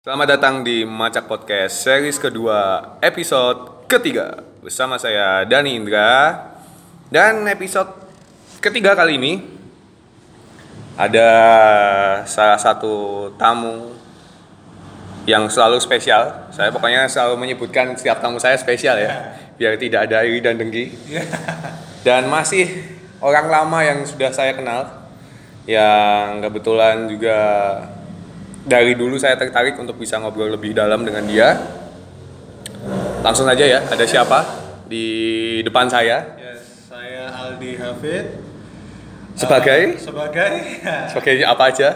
Selamat datang di Macak Podcast series kedua episode ketiga bersama saya Dani Indra dan episode ketiga kali ini ada salah satu tamu yang selalu spesial. Saya pokoknya selalu menyebutkan setiap tamu saya spesial ya, biar tidak ada iri dan dengki. Dan masih orang lama yang sudah saya kenal, yang kebetulan juga dari dulu saya tertarik untuk bisa ngobrol lebih dalam dengan dia. Langsung aja ya, ada siapa di depan saya Yes, saya Aldi Hafid. Sebagai? Eh, sebagai sebagai apa aja?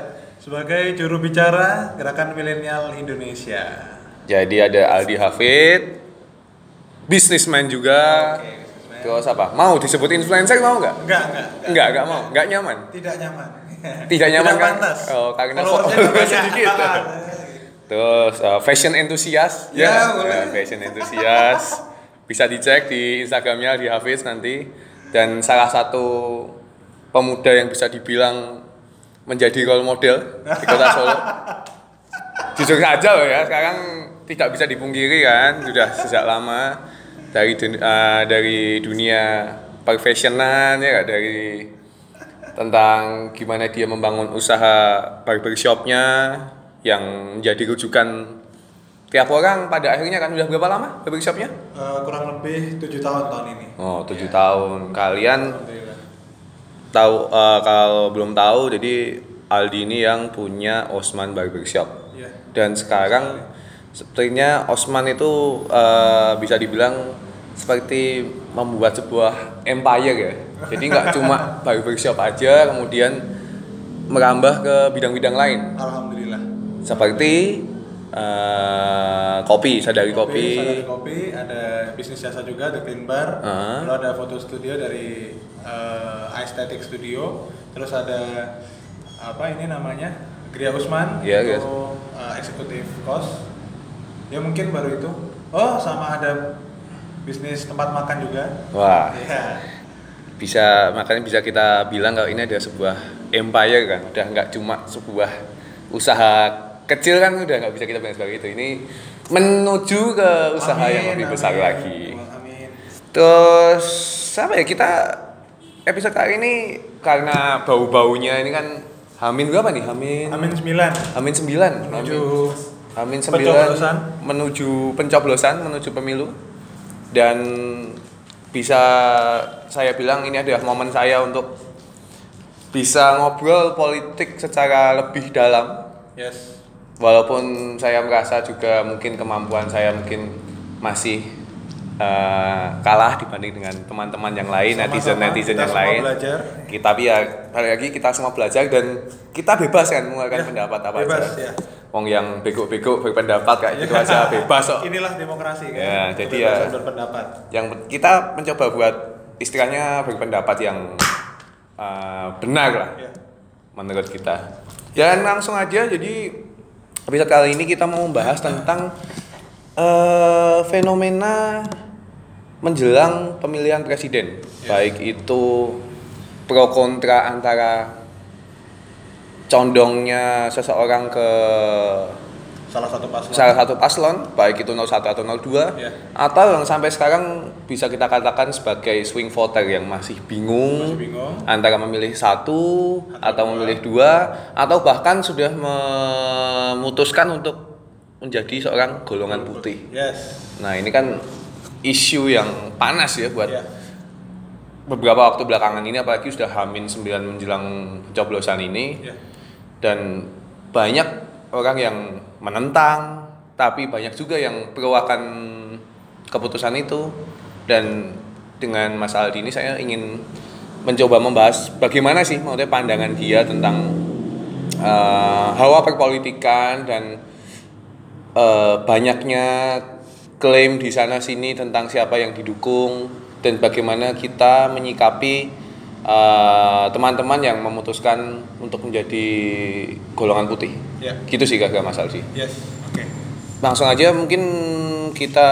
sebagai juru bicara Gerakan Milenial Indonesia. Jadi ada Aldi Hafid, bisnisman juga. Businessman. Terus apa? Mau disebut influencer mau nggak? Enggak, enggak, Enggak, enggak mau, enggak nyaman. Tidak nyaman. Tidak nyaman Tidak kan? pantas. Oh, karena Followersnya sedikit. Terus uh, fashion enthusiast, Ya, boleh. Ya, fashion enthusiast. Bisa dicek di Instagramnya di Hafiz nanti. Dan salah satu pemuda yang bisa dibilang menjadi role model di kota Solo. Jujur saja loh ya, sekarang tidak bisa dipungkiri kan, sudah sejak lama dari eh, dari dunia perfessionan ya dari tentang gimana dia membangun usaha barbershopnya yang menjadi rujukan tiap orang pada akhirnya kan udah berapa lama barbershopnya? Eh, kurang lebih tujuh tahun tahun ini. Oh tujuh tahun. Kalian tahu eh, kalau belum tahu jadi Aldi ini yang punya Osman Barbershop Iya. dan sekarang sepertinya Osman itu eh, bisa dibilang seperti membuat sebuah empire ya. Jadi nggak cuma barbershop aja, kemudian merambah ke bidang-bidang lain Alhamdulillah. seperti eh, kopi, sadari kopi. Sadari kopi, ada bisnis jasa juga, The Clean Bar. Ah. Lalu ada foto studio dari eh, Aesthetic Studio. Terus ada apa ini namanya? Gria Usman. Iya, itu Gria. eh, eksekutif kos. Ya mungkin baru itu. Oh, sama ada bisnis tempat makan juga. Wah, Iya. Bisa makanya bisa kita bilang kalau ini ada sebuah empire kan udah nggak cuma sebuah usaha kecil kan udah nggak bisa kita bilang sebagai itu ini menuju ke usaha yang Amin, lebih besar amin. lagi Amin. terus apa ya kita episode kali ini karena bau-baunya ini kan Hamin berapa nih Hamin Amin 9 Hamin 9 menuju Hamin 9 Pencoblosan. menuju pencoblosan menuju pemilu dan bisa saya bilang ini adalah momen saya untuk bisa ngobrol politik secara lebih dalam yes. walaupun saya merasa juga mungkin kemampuan saya mungkin masih eh, kalah dibanding dengan teman-teman yang lain netizen netizen yang lain belajar. kita ya balik lagi kita semua belajar dan kita bebas kan mengeluarkan Ya, pendapat apa bebas, aja ya. Wong yang bego-bego berpendapat kayak gitu aja bebas kok Inilah demokrasi kan. Ya, jadi ya- berpendapat. yang kita mencoba buat istilahnya berpendapat yang uh, benar lah Ya. menurut kita dan langsung aja jadi episode kali ini kita mau membahas tentang uh, fenomena menjelang pemilihan presiden Ya. baik itu pro kontra antara condongnya seseorang ke Salah satu paslon. salah satu paslon baik itu 01 atau 02 Ya. atau yang sampai sekarang bisa kita katakan sebagai swing voter yang masih bingung, Masih bingung. antara memilih satu atau, dua. memilih dua atau bahkan sudah memutuskan untuk menjadi seorang golongan putih. Yes. Nah ini kan isu yang panas ya buat Ya. beberapa waktu belakangan ini apalagi sudah Hamin 9 menjelang coblosan ini Ya. dan banyak orang yang menentang tapi banyak juga yang pro akan keputusan itu dan dengan Mas Aldi ini saya ingin mencoba membahas bagaimana sih maksudnya pandangan dia tentang eh, hawa perpolitikan dan eh, banyaknya klaim di sana sini tentang siapa yang didukung dan bagaimana kita menyikapi eh, teman-teman yang memutuskan untuk menjadi golongan putih. Ya. Gitu sih kagak Mas Aldi. Yes. Oke. Langsung aja mungkin kita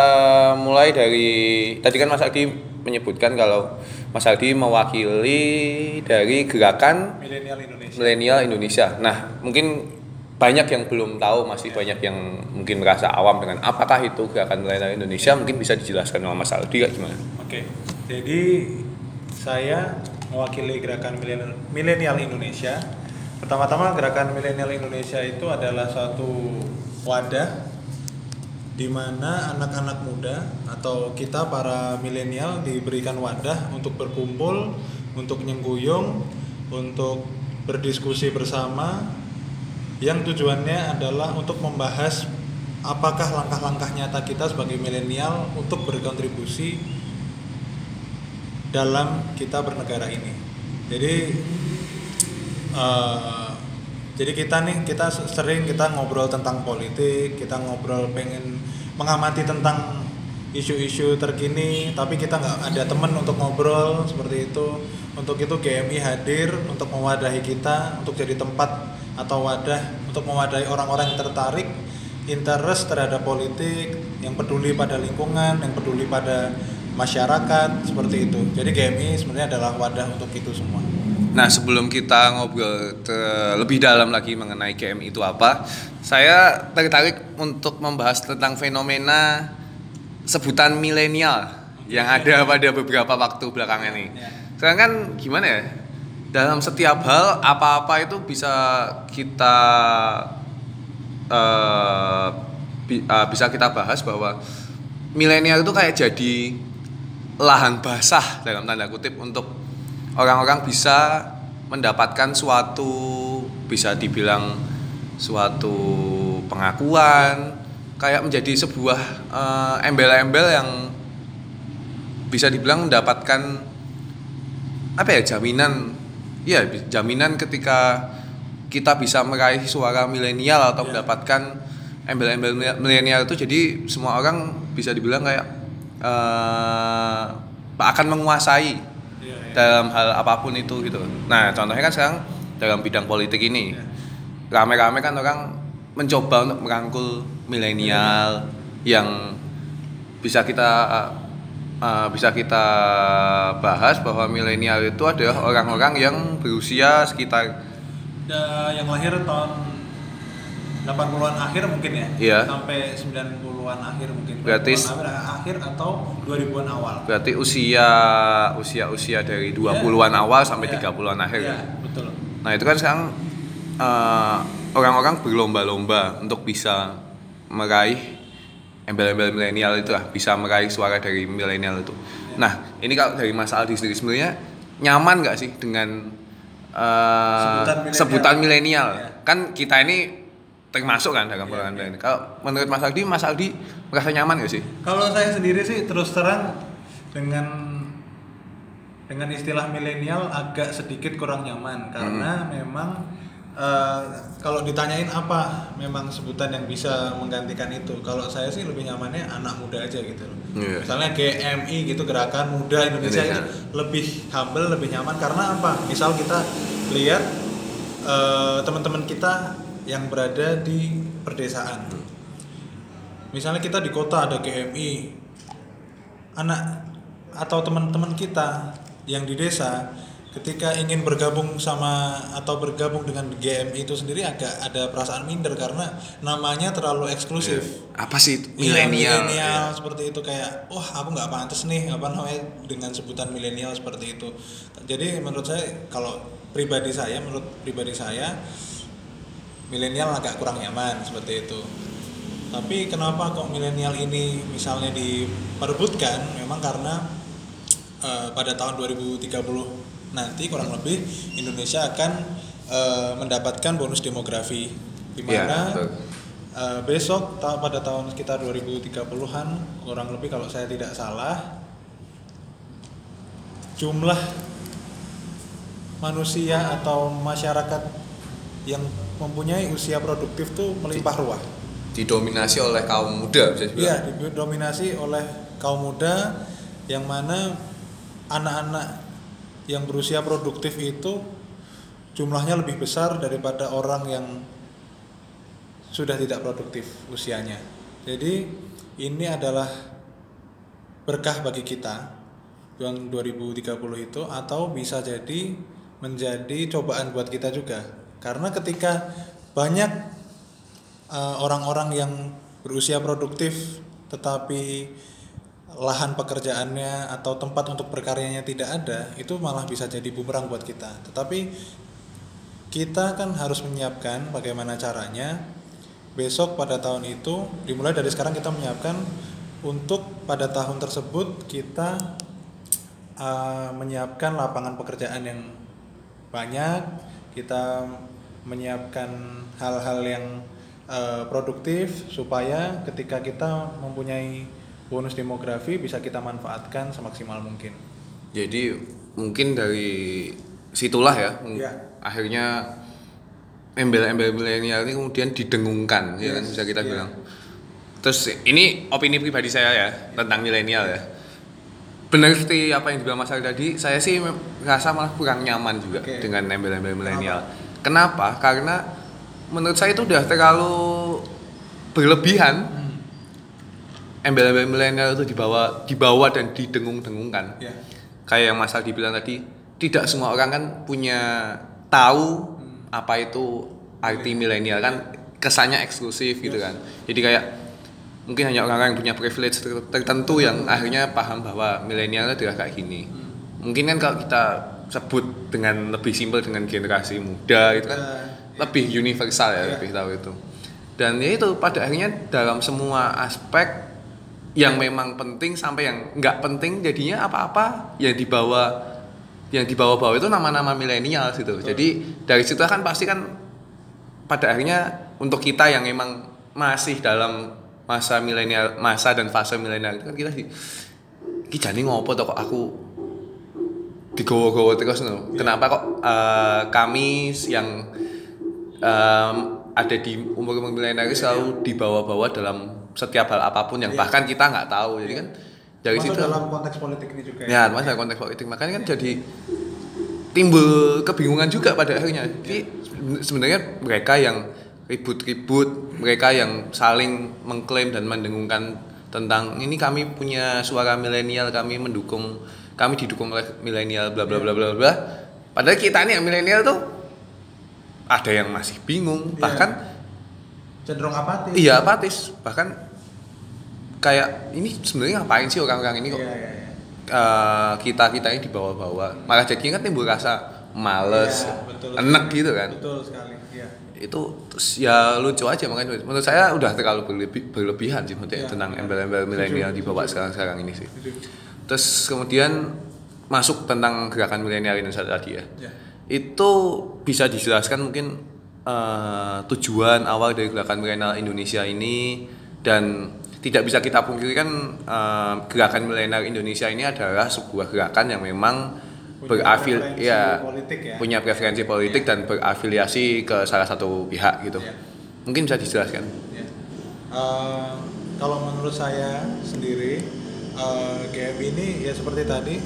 mulai dari tadi kan Mas Aldi menyebutkan kalau Mas Aldi mewakili dari gerakan Milenial Indonesia. milenial Indonesia. Nah, mungkin banyak yang belum tahu, masih banyak yang mungkin merasa awam dengan apakah itu gerakan milenial Indonesia, mungkin bisa dijelaskan sama Mas Aldi kayak gimana? Oke, jadi saya mewakili gerakan milenial- milenial Indonesia. Pertama-tama gerakan milenial Indonesia itu adalah suatu wadah di mana anak-anak muda atau kita para milenial diberikan wadah untuk berkumpul, untuk nyengguyung, untuk berdiskusi bersama yang tujuannya adalah untuk membahas apakah langkah-langkah nyata kita sebagai milenial untuk berkontribusi dalam kita bernegara ini. Jadi eh, jadi kita nih kita sering kita ngobrol tentang politik, kita ngobrol pengen mengamati tentang isu-isu terkini, tapi kita nggak ada temen untuk ngobrol seperti itu. Untuk itu GMI hadir untuk mewadahi kita, untuk jadi tempat atau wadah untuk mewadahi orang-orang yang tertarik interest terhadap politik, yang peduli pada lingkungan, yang peduli pada masyarakat seperti itu. Jadi GMI sebenarnya adalah wadah untuk itu semua. Nah sebelum kita ngobrol lebih dalam lagi mengenai GM itu apa, saya tertarik untuk membahas tentang fenomena sebutan milenial yang ada pada beberapa waktu belakangan ini. Ya. Sekarang kan gimana ya? Dalam setiap hal apa-apa itu bisa kita eh, bi- eh, bisa kita bahas bahwa milenial itu kayak jadi lahan basah dalam tanda kutip untuk orang-orang bisa mendapatkan suatu bisa dibilang suatu pengakuan kayak menjadi sebuah eh, embel-embel yang bisa dibilang mendapatkan apa ya jaminan ya jaminan ketika kita bisa meraih suara milenial atau Ya. mendapatkan embel-embel mile- milenial itu jadi semua orang bisa dibilang kayak eh, akan menguasai Iya, iya. dalam hal apa pun itu gitu. Nah, contohnya kan sekarang dalam bidang politik ini rame-rame kan orang mencoba untuk merangkul milenial yang bisa kita uh, bisa kita bahas bahwa milenial itu adalah orang-orang yang berusia sekitar Da- yang lahir tahun 80-an akhir mungkin ya. Iya. Sampai 90-an akhir mungkin. Berarti- 90-an akhir, akhir atau 2000-an awal. berarti usia usia usia dari 20-an awal sampai Iya. 30-an akhir. Iya, betul. Nah itu kan sekarang eh, orang-orang berlomba-lomba untuk bisa meraih embel-embel milenial itu lah, bisa meraih suara dari milenial itu. Nah ini kalau dari Mas Aldi sendiri sebenarnya nyaman nggak sih dengan eh, Sebutan milenial. Iya. Kan kita ini termasuk kan dalam golongan iya. milenial. Kalau menurut Mas Aldi, Mas Aldi merasa nyaman nggak sih? Kalau saya sendiri sih terus terang dengan dengan istilah milenial agak sedikit kurang nyaman karena memang eh, kalau ditanyain apa memang sebutan yang bisa menggantikan itu. Kalau saya sih lebih nyamannya anak muda aja gitu loh. Iya. Misalnya GMI gitu gerakan muda Indonesia Indonesia. itu lebih humble, lebih nyaman karena apa? Misal kita lihat eh, teman-teman kita yang berada di perdesaan. Misalnya kita di kota ada GMI, anak atau teman-teman kita yang di desa ketika ingin bergabung sama atau bergabung dengan GMI itu sendiri agak ada perasaan minder karena namanya terlalu eksklusif. Apa sih Iya, milenial? milenial seperti itu kayak wah aku nggak pantas nih apa namanya dengan sebutan milenial seperti itu. Jadi menurut saya kalau pribadi saya menurut pribadi saya milenial agak kurang nyaman seperti itu. Tapi kenapa kok milenial ini misalnya diperebutkan? Memang karena eh, pada tahun 2030 nanti kurang lebih Indonesia akan eh, mendapatkan bonus demografi di Iya, mana betul. Eh, besok ta- pada tahun sekitar 2030-an kurang lebih kalau saya tidak salah jumlah manusia atau masyarakat yang mempunyai usia produktif tuh melimpah ruah. Didominasi oleh kaum muda bisa dibilang. Iya, didominasi oleh kaum muda yang mana anak-anak yang berusia produktif itu jumlahnya lebih besar daripada orang yang sudah tidak produktif usianya. Jadi ini adalah berkah bagi kita yang 2030 itu atau bisa jadi menjadi cobaan buat kita juga. Karena ketika banyak eh, orang-orang yang berusia produktif tetapi lahan pekerjaannya atau tempat untuk berkaryanya tidak ada itu malah bisa jadi bumerang buat kita. Tetapi kita kan harus menyiapkan bagaimana caranya besok pada tahun itu dimulai dari sekarang kita menyiapkan untuk pada tahun tersebut kita uh, menyiapkan lapangan pekerjaan yang banyak kita menyiapkan hal-hal yang uh, produktif supaya ketika kita mempunyai bonus demografi bisa kita manfaatkan semaksimal mungkin. Jadi mungkin dari situlah ya, Ya. akhirnya embel-embel milenial ini kemudian didengungkan, ya kan Yes, bisa kita iya. bilang. Terus ini opini pribadi saya ya tentang milenial ya. Benar seperti apa yang dibilang Mas Ali tadi, saya sih merasa malah kurang nyaman juga Oke. dengan embel-embel milenial. Kenapa? Karena menurut saya itu udah terlalu berlebihan. Hmm. Embel-embel milenial itu dibawa dibawa dan didengung-dengungkan. Ya. kayak yang Mas Aldi bilang tadi tidak semua orang kan punya tahu apa itu arti milenial. kan kesannya eksklusif gitu kan. Jadi kayak mungkin hanya orang-orang yang punya privilege ter- tertentu yang akhirnya paham bahwa milenial itu adalah kayak gini. Mungkin kan kalau kita sebut dengan lebih simpel dengan generasi muda itu kan Eh, lebih universal ya Iya. lebih tahu itu. Dan ya itu pada akhirnya dalam semua aspek yang memang penting sampai yang nggak penting jadinya apa-apa yang dibawa yang dibawa-bawa itu nama-nama milenial gitu. Jadi dari situ kan pasti kan pada akhirnya untuk kita yang memang masih dalam masa milenial masa dan fase milenial itu kan kita di ki jane ngopo to kok aku digowo-gowo terus no. Kenapa kok eh, kami yang em, ada di umur-umur milenial itu selalu dibawa-bawa dalam setiap hal apa pun yang Iya. bahkan kita nggak tahu. Jadi kan dari Masuk situ dalam konteks politik ini juga ya mas dalam konteks politik makanya kan jadi timbul kebingungan juga pada akhirnya jadi sebenarnya mereka yang ribut-ribut mereka yang saling mengklaim dan mendengungkan tentang ini kami punya suara milenial kami mendukung kami didukung oleh milenial bla bla bla bla bla padahal kita nih yang milenial tuh ada yang masih bingung Iya. bahkan cenderung apatis. Iya apatis. Bahkan kayak ini sebenarnya ngapain sih orang-orang ini kok? Iya, iya, iya. kita kita ini dibawa-bawa malah jadinya kan timbul rasa males Iya, betul. enek sekali. gitu kan? Betul sekali iya. Itu terus ya lucu aja makanya. Menurut saya udah terlalu berlebi- berlebihan sih maksudnya tentang embel-embel milenial dibawa setuju. sekarang-sekarang ini sih. Terus kemudian masuk tentang gerakan milenial Indonesia tadi ya. Ya. itu bisa dijelaskan mungkin eh, tujuan awal dari gerakan milenial Indonesia ini dan tidak bisa kita pungkiri kan eh, gerakan milenial Indonesia ini adalah sebuah gerakan yang memang Punya berafil ya politik ya. punya preferensi politik dan berafiliasi ke salah satu pihak gitu Ya. mungkin bisa dijelaskan Ya. Eh, kalau menurut saya sendiri eh, GM ini ya seperti tadi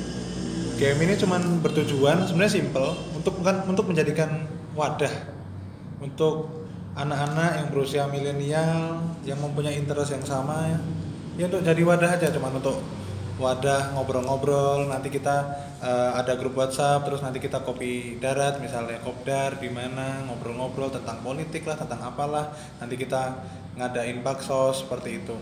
GM ini cuman bertujuan sebenarnya simple untuk bukan untuk menjadikan wadah untuk anak-anak yang berusia milenial yang mempunyai interest yang sama ya, ya untuk jadi wadah aja cuman untuk wadah ngobrol-ngobrol. Nanti kita eh, ada grup WhatsApp terus nanti kita kopi darat misalnya kopdar di mana ngobrol-ngobrol tentang politik lah tentang apalah. Nanti kita ngadain baksos seperti itu.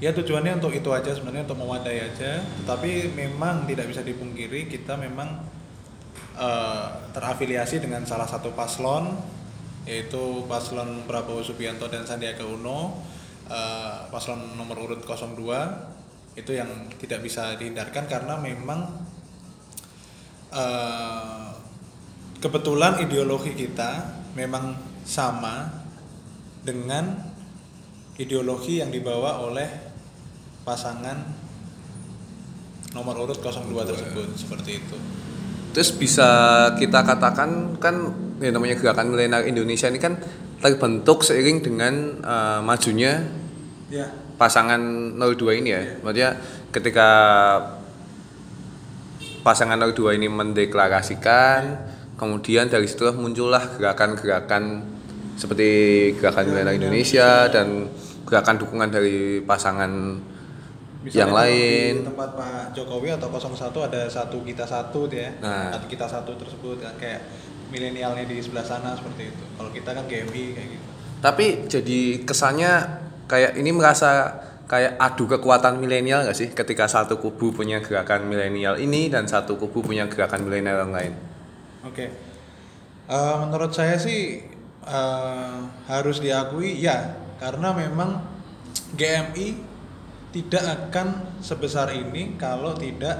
Ya tujuannya untuk itu aja sebenarnya untuk mewadai aja. Tetapi memang tidak bisa dipungkiri kita memang eh, terafiliasi dengan salah satu paslon yaitu paslon Prabowo Subianto dan Sandiaga Uno eh, paslon nomor urut 02 itu yang tidak bisa dihindarkan karena memang eh, kebetulan ideologi kita memang sama dengan ideologi yang dibawa oleh pasangan nomor urut 02 tersebut seperti itu. Terus bisa kita katakan kan yang namanya gerakan milenial Indonesia ini kan terbentuk seiring dengan eh, majunya Ya. pasangan 02 ini ya. Maksudnya ketika pasangan 02 ini mendeklarasikan, kemudian dari situ muncullah gerakan-gerakan seperti gerakan milenial Indonesia dan gerakan dukungan dari pasangan yang kalau lain. di tempat Pak Jokowi atau 01 ada satu kita satu ya. Nah. Satu kita satu tersebut kan kayak milenialnya di sebelah sana seperti itu. Kalau kita kan GMI kayak gitu. Tapi jadi kesannya kayak ini merasa kayak adu kekuatan milenial nggak sih ketika satu kubu punya gerakan milenial ini dan satu kubu punya gerakan milenial yang lain. Oke. Eh, menurut saya sih eh, harus diakui ya, karena memang GMI tidak akan sebesar ini kalau tidak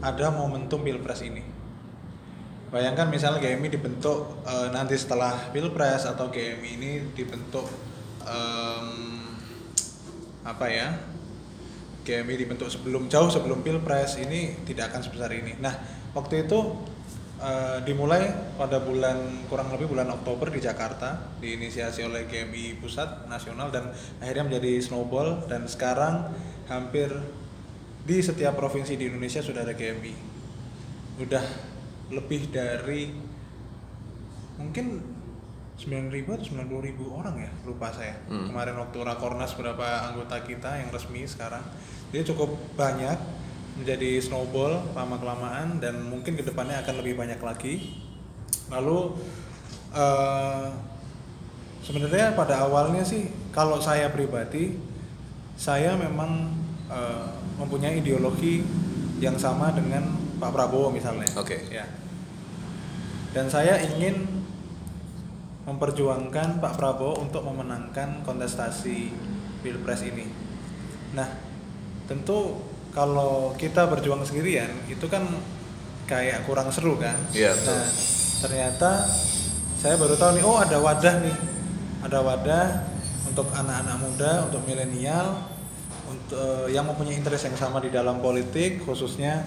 ada momentum pilpres ini. Bayangkan misalnya GMI dibentuk eh, nanti setelah pilpres atau GMI ini dibentuk em, apa ya? GMI dibentuk sebelum jauh sebelum pilpres ini tidak akan sebesar ini. Nah waktu itu eh, dimulai pada bulan kurang lebih bulan Oktober di Jakarta diinisiasi oleh GMI pusat nasional dan akhirnya menjadi snowball dan sekarang hampir di setiap provinsi di Indonesia sudah ada GMI. Udah lebih dari mungkin 9.000 atau 90.000 orang ya lupa saya Hmm. kemarin waktu rakornas beberapa anggota kita yang resmi sekarang dia cukup banyak menjadi snowball lama kelamaan dan mungkin ke depannya akan lebih banyak lagi lalu eh, sebenarnya pada awalnya sih kalau saya pribadi saya memang eh, mempunyai ideologi yang sama dengan Pak Prabowo misalnya Oke. ya dan saya ingin memperjuangkan Pak Prabowo untuk memenangkan kontestasi pilpres ini. Nah, tentu kalau kita berjuang sendirian itu kan kayak kurang seru kan? Iya. Nah, ternyata saya baru tahu nih, oh ada wadah nih, ada wadah untuk anak-anak muda, untuk milenial, untuk yang mempunyai interest yang sama di dalam politik, khususnya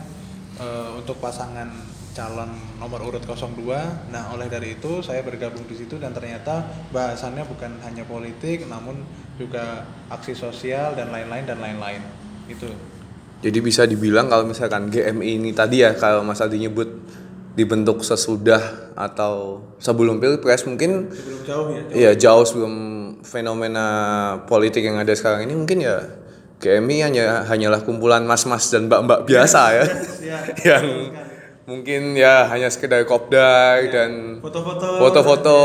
eh, untuk pasangan calon nomor urut 02. Nah, oleh dari itu saya bergabung di situ dan ternyata bahasannya bukan hanya politik namun juga aksi sosial dan lain-lain dan lain-lain. Itu. Jadi bisa dibilang kalau misalkan GMI ini tadi ya kalau Mas Adi nyebut dibentuk sesudah atau sebelum pilpres mungkin Sebelum jauh ya. jauh. Iya jauh sebelum fenomena politik yang ada sekarang ini mungkin ya GMI hanya hanyalah kumpulan mas-mas dan mbak-mbak biasa ya Ya, yang mungkin ya hanya sekedar kopdar dan foto-foto foto-foto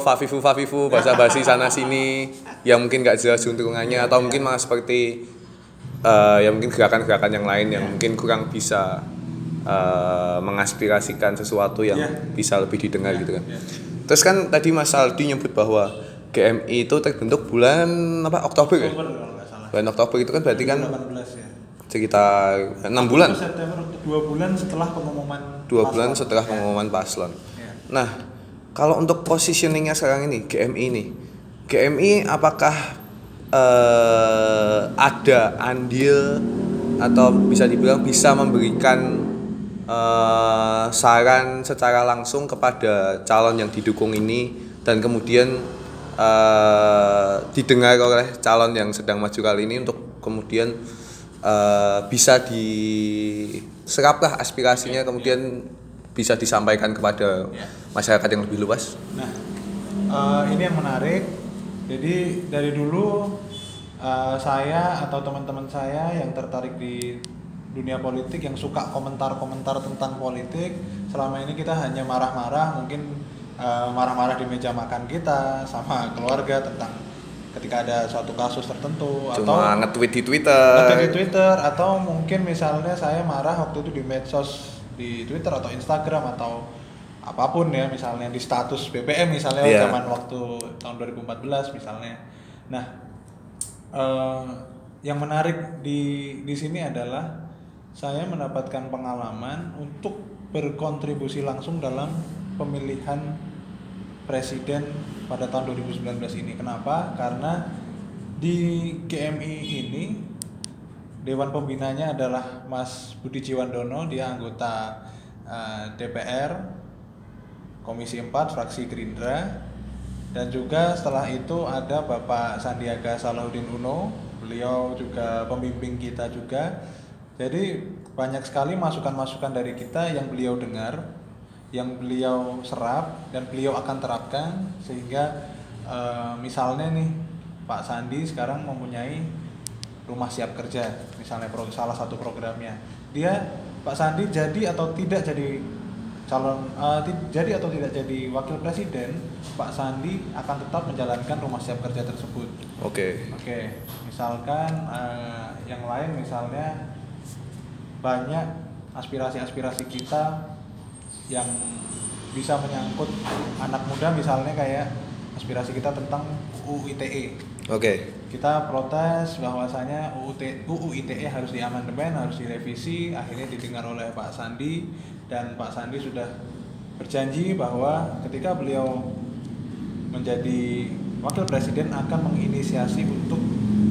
fafifu fafifu bahasa basi sana sini yang mungkin gak jelas untungannya atau mungkin malah seperti eh, ya mungkin gerakan-gerakan yang lain yang mungkin kurang bisa eh, mengaspirasikan sesuatu yang Ya. bisa lebih didengar gitu kan. ya. Terus kan tadi Mas Aldi nyebut bahwa GMI itu terbentuk bulan apa Oktober ya? Oktober. Bulan Oktober itu kan berarti kan 18 ya. sekitar enam bulan, September dua bulan setelah pengumuman dua bulan setelah Ya. pengumuman paslon. Ya. Nah, kalau untuk positioningnya sekarang ini GMI ini, GMI apakah eh, ada andil atau bisa dibilang bisa memberikan eh, saran secara langsung kepada calon yang didukung ini dan kemudian eh, didengar oleh calon yang sedang maju kali ini untuk kemudian eh, bisa diseraplah aspirasinya kemudian bisa disampaikan kepada Ya. masyarakat yang lebih luas. Nah, eh, ini yang menarik. Jadi dari dulu eh, saya atau teman-teman saya yang tertarik di dunia politik yang suka komentar-komentar tentang politik, selama ini kita hanya marah-marah, mungkin eh, marah-marah di meja makan kita sama keluarga tentang ketika ada suatu kasus tertentu atau Cuma nge-tweet di Twitter. Nge-tweet di Twitter atau mungkin misalnya saya marah waktu itu di medsos di Twitter atau Instagram atau apa pun ya misalnya di status BBM misalnya Iya. zaman waktu tahun 2014 misalnya. Nah, eh, yang menarik di di sini adalah saya mendapatkan pengalaman untuk berkontribusi langsung dalam pemilihan presiden pada tahun 2019 ini. Kenapa? Karena di GMI ini Dewan pembinanya adalah Mas Budi Jiwandono, dia anggota eh, DPR Komisi 4 fraksi Gerindra. Dan juga setelah itu ada Bapak Sandiaga Salahuddin Uno, beliau juga pembimbing kita juga. Jadi banyak sekali masukan-masukan dari kita yang beliau dengar, yang beliau serap dan beliau akan terapkan sehingga eh, misalnya nih Pak Sandi sekarang mempunyai rumah siap kerja misalnya salah satu programnya. Dia Pak Sandi jadi atau tidak jadi calon ti- jadi atau tidak jadi wakil presiden, Pak Sandi akan tetap menjalankan rumah siap kerja tersebut. Oke. Oke, misalkan eh, yang lain misalnya banyak aspirasi-aspirasi kita yang bisa menyangkut anak muda misalnya kayak aspirasi kita tentang UU ITE. Oke. Kita protes bahwasanya UU, T- UU ITE harus diamandemen, harus direvisi, akhirnya didengar oleh Pak Sandi. Dan Pak Sandi sudah berjanji bahwa ketika beliau menjadi wakil presiden akan menginisiasi untuk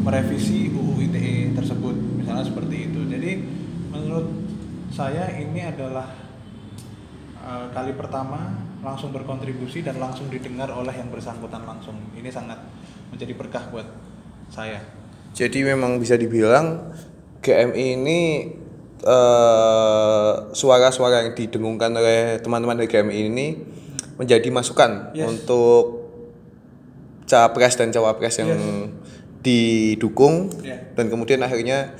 merevisi UU ITE tersebut. Misalnya seperti itu. Jadi menurut saya ini adalah eh, kali pertama langsung berkontribusi dan langsung didengar oleh yang bersangkutan langsung. Ini sangat menjadi berkah buat saya Jadi memang bisa dibilang GMI ini eh, suara-suara yang didengungkan oleh teman-teman dari GMI ini menjadi masukan Yes. untuk capres dan cawapres yang didukung Ya. dan kemudian akhirnya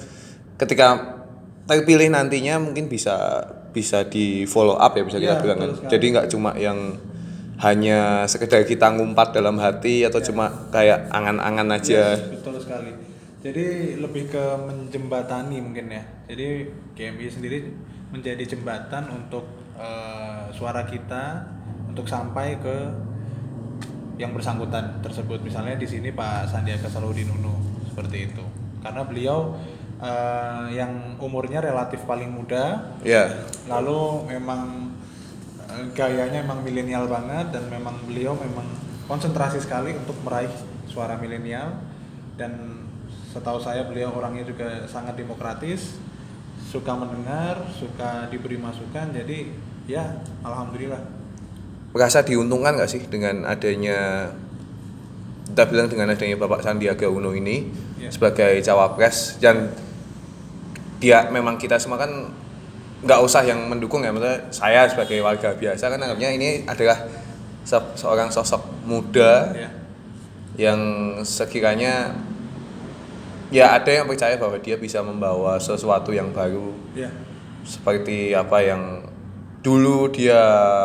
ketika terpilih nantinya mungkin bisa bisa di follow up ya bisa kita bilang kan. sekali. Jadi nggak cuma yang hanya sekedar kita ngumpat dalam hati atau cuma kayak angan-angan aja. Yes, betul sekali. Jadi lebih ke menjembatani mungkin ya. Jadi GMI sendiri menjadi jembatan untuk eh, suara kita untuk sampai ke yang bersangkutan tersebut. Misalnya di sini Pak Sandiaga Salahuddin Uno seperti itu. Karena beliau eh, yang umurnya relatif paling muda, Ya. lalu memang gayanya memang milenial banget dan memang beliau memang konsentrasi sekali untuk meraih suara milenial. Dan setahu saya beliau orangnya juga sangat demokratis suka mendengar suka diberi masukan. Jadi ya alhamdulillah. Merasa diuntungkan nggak sih dengan adanya kita bilang dengan adanya Bapak Sandiaga Uno ini Iya. sebagai cawapres? Dan dia memang kita semua kan nggak usah yang mendukung ya maksudnya saya sebagai warga biasa kan anggapnya ini adalah se- seorang sosok muda ya yang sekiranya ya ada yang percaya bahwa dia bisa membawa sesuatu yang baru ya seperti apa yang dulu dia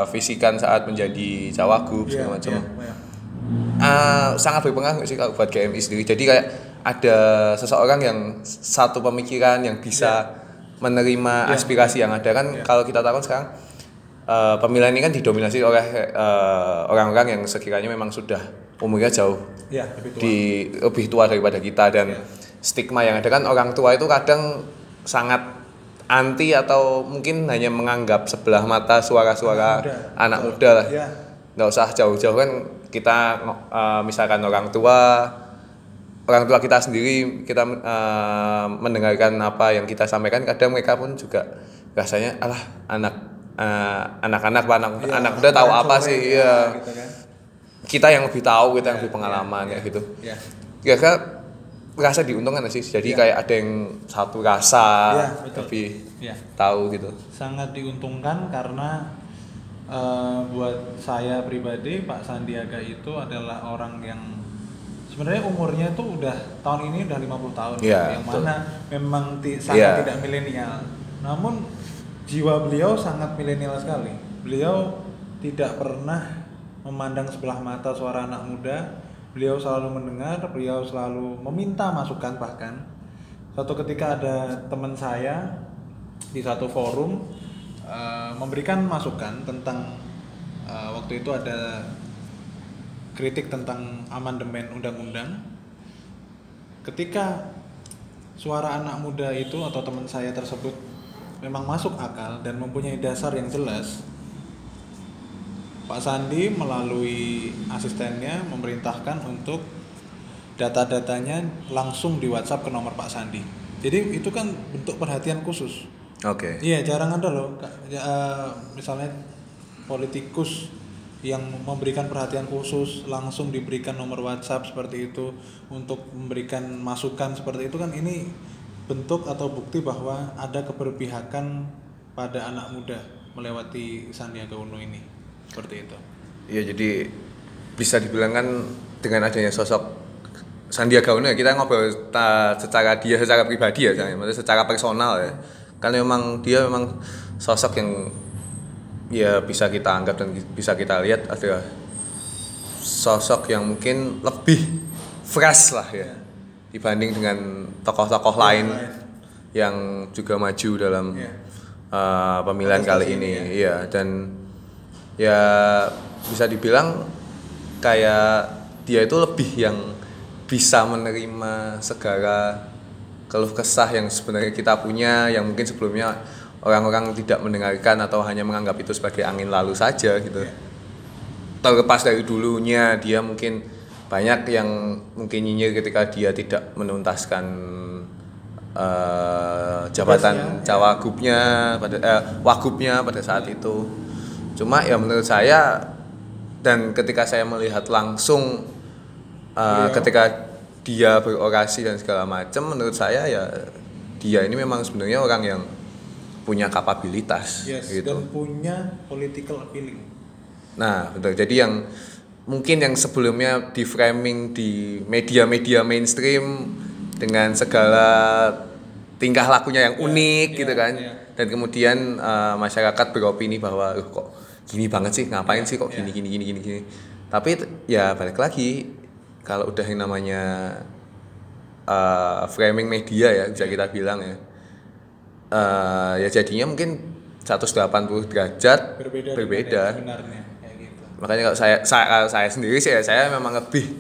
visikan saat menjadi cawagup ya, segala macam. ya, ya. Ah, sangat berpengaruh sih kalau buat GMI sendiri? Jadi kayak ada seseorang yang satu pemikiran yang bisa menerima Ya. aspirasi yang ada kan Ya. kalau kita tahu kan sekarang eh, pemilihan ini kan didominasi oleh eh, orang-orang yang sekiranya memang sudah umurnya jauh ya lebih tua di lebih tua daripada kita dan Ya. stigma yang ada kan orang tua itu kadang sangat anti atau mungkin hanya menganggap sebelah mata suara-suara Anak muda. anak muda lah Ya. nggak usah jauh-jauh kan kita eh, misalkan orang tua orang tua kita sendiri kita eh, mendengarkan apa yang kita sampaikan kadang mereka pun juga rasanya alah anak eh, anak-anak apa anak Ya, anak muda tahu apa sih? ya, ya gitu kan. kita yang lebih tahu kita yang Ya, lebih pengalaman ya, kayak gitu. ya kira-kira rasa diuntungkan sih? Jadi Ya. kayak ada yang satu rasa Ya, betul. lebih ya tahu gitu. Sangat diuntungkan karena eh, buat saya pribadi Pak Sandiaga itu adalah orang yang sebenarnya umurnya tuh udah tahun ini udah 50 tahun. Iya, yang betul. mana memang ti- sangat Iya. tidak milenial. Namun jiwa beliau sangat milenial sekali. Beliau tidak pernah memandang sebelah mata suara anak muda. Beliau selalu mendengar beliau selalu meminta masukan bahkan. Suatu ketika ada teman saya di satu forum eh, memberikan masukan tentang eh, waktu itu ada kritik tentang amandemen undang-undang ketika suara anak muda itu atau teman saya tersebut memang masuk akal dan mempunyai dasar yang jelas Pak Sandi melalui asistennya memerintahkan untuk data-datanya langsung di WhatsApp ke nomor Pak Sandi. Jadi itu kan bentuk perhatian khusus. oke Iya, jarang ada loh. Ya, eh, misalnya politikus yang memberikan perhatian khusus langsung diberikan nomor WhatsApp seperti itu untuk memberikan masukan seperti itu kan ini bentuk atau bukti bahwa ada keberpihakan pada anak muda melewati Sandiaga Uno ini. Seperti itu. Iya jadi bisa dibilang kan dengan adanya sosok Sandiaga Uno ya kita ngobrol secara dia secara pribadi ya, maksudnya secara personal ya. Kan memang dia memang sosok yang ya bisa kita anggap dan bisa kita lihat adalah sosok yang mungkin lebih fresh lah ya dibanding dengan tokoh-tokoh lain yang juga maju dalam Iya. uh, pemilihan kali ini ini. iya dan ya bisa dibilang kayak dia itu lebih yang bisa menerima segala keluh kesah yang sebenarnya kita punya yang mungkin sebelumnya orang-orang tidak mendengarkan atau hanya menganggap itu sebagai angin lalu saja gitu. Terlepas dari dulunya dia mungkin banyak yang mungkin nyinyir ketika dia tidak menuntaskan eh, jabatan cawagupnya pada eh, wagubnya pada saat itu. Cuma ya menurut saya dan ketika saya melihat langsung Beliau. ketika dia berorasi dan segala macam menurut saya ya dia ini memang sebenarnya orang yang punya kapabilitas Yes, gitu dan punya political appealing. Nah, betul. Jadi yang mungkin yang sebelumnya di framing di media-media mainstream dengan segala tingkah lakunya yang unik iya, gitu kan. iya. Dan kemudian uh, masyarakat beropini bahwa "Loh, kok gini banget sih, ngapain sih kok gini gini gini gini gini. Tapi ya balik lagi kalau udah yang namanya uh, framing media ya bisa kita bilang ya. Uh, ya jadinya mungkin 180 derajat Berbeda, berbeda. yang sebenarnya kayak gitu. makanya kalau saya saya kalau saya sendiri sih ya saya memang lebih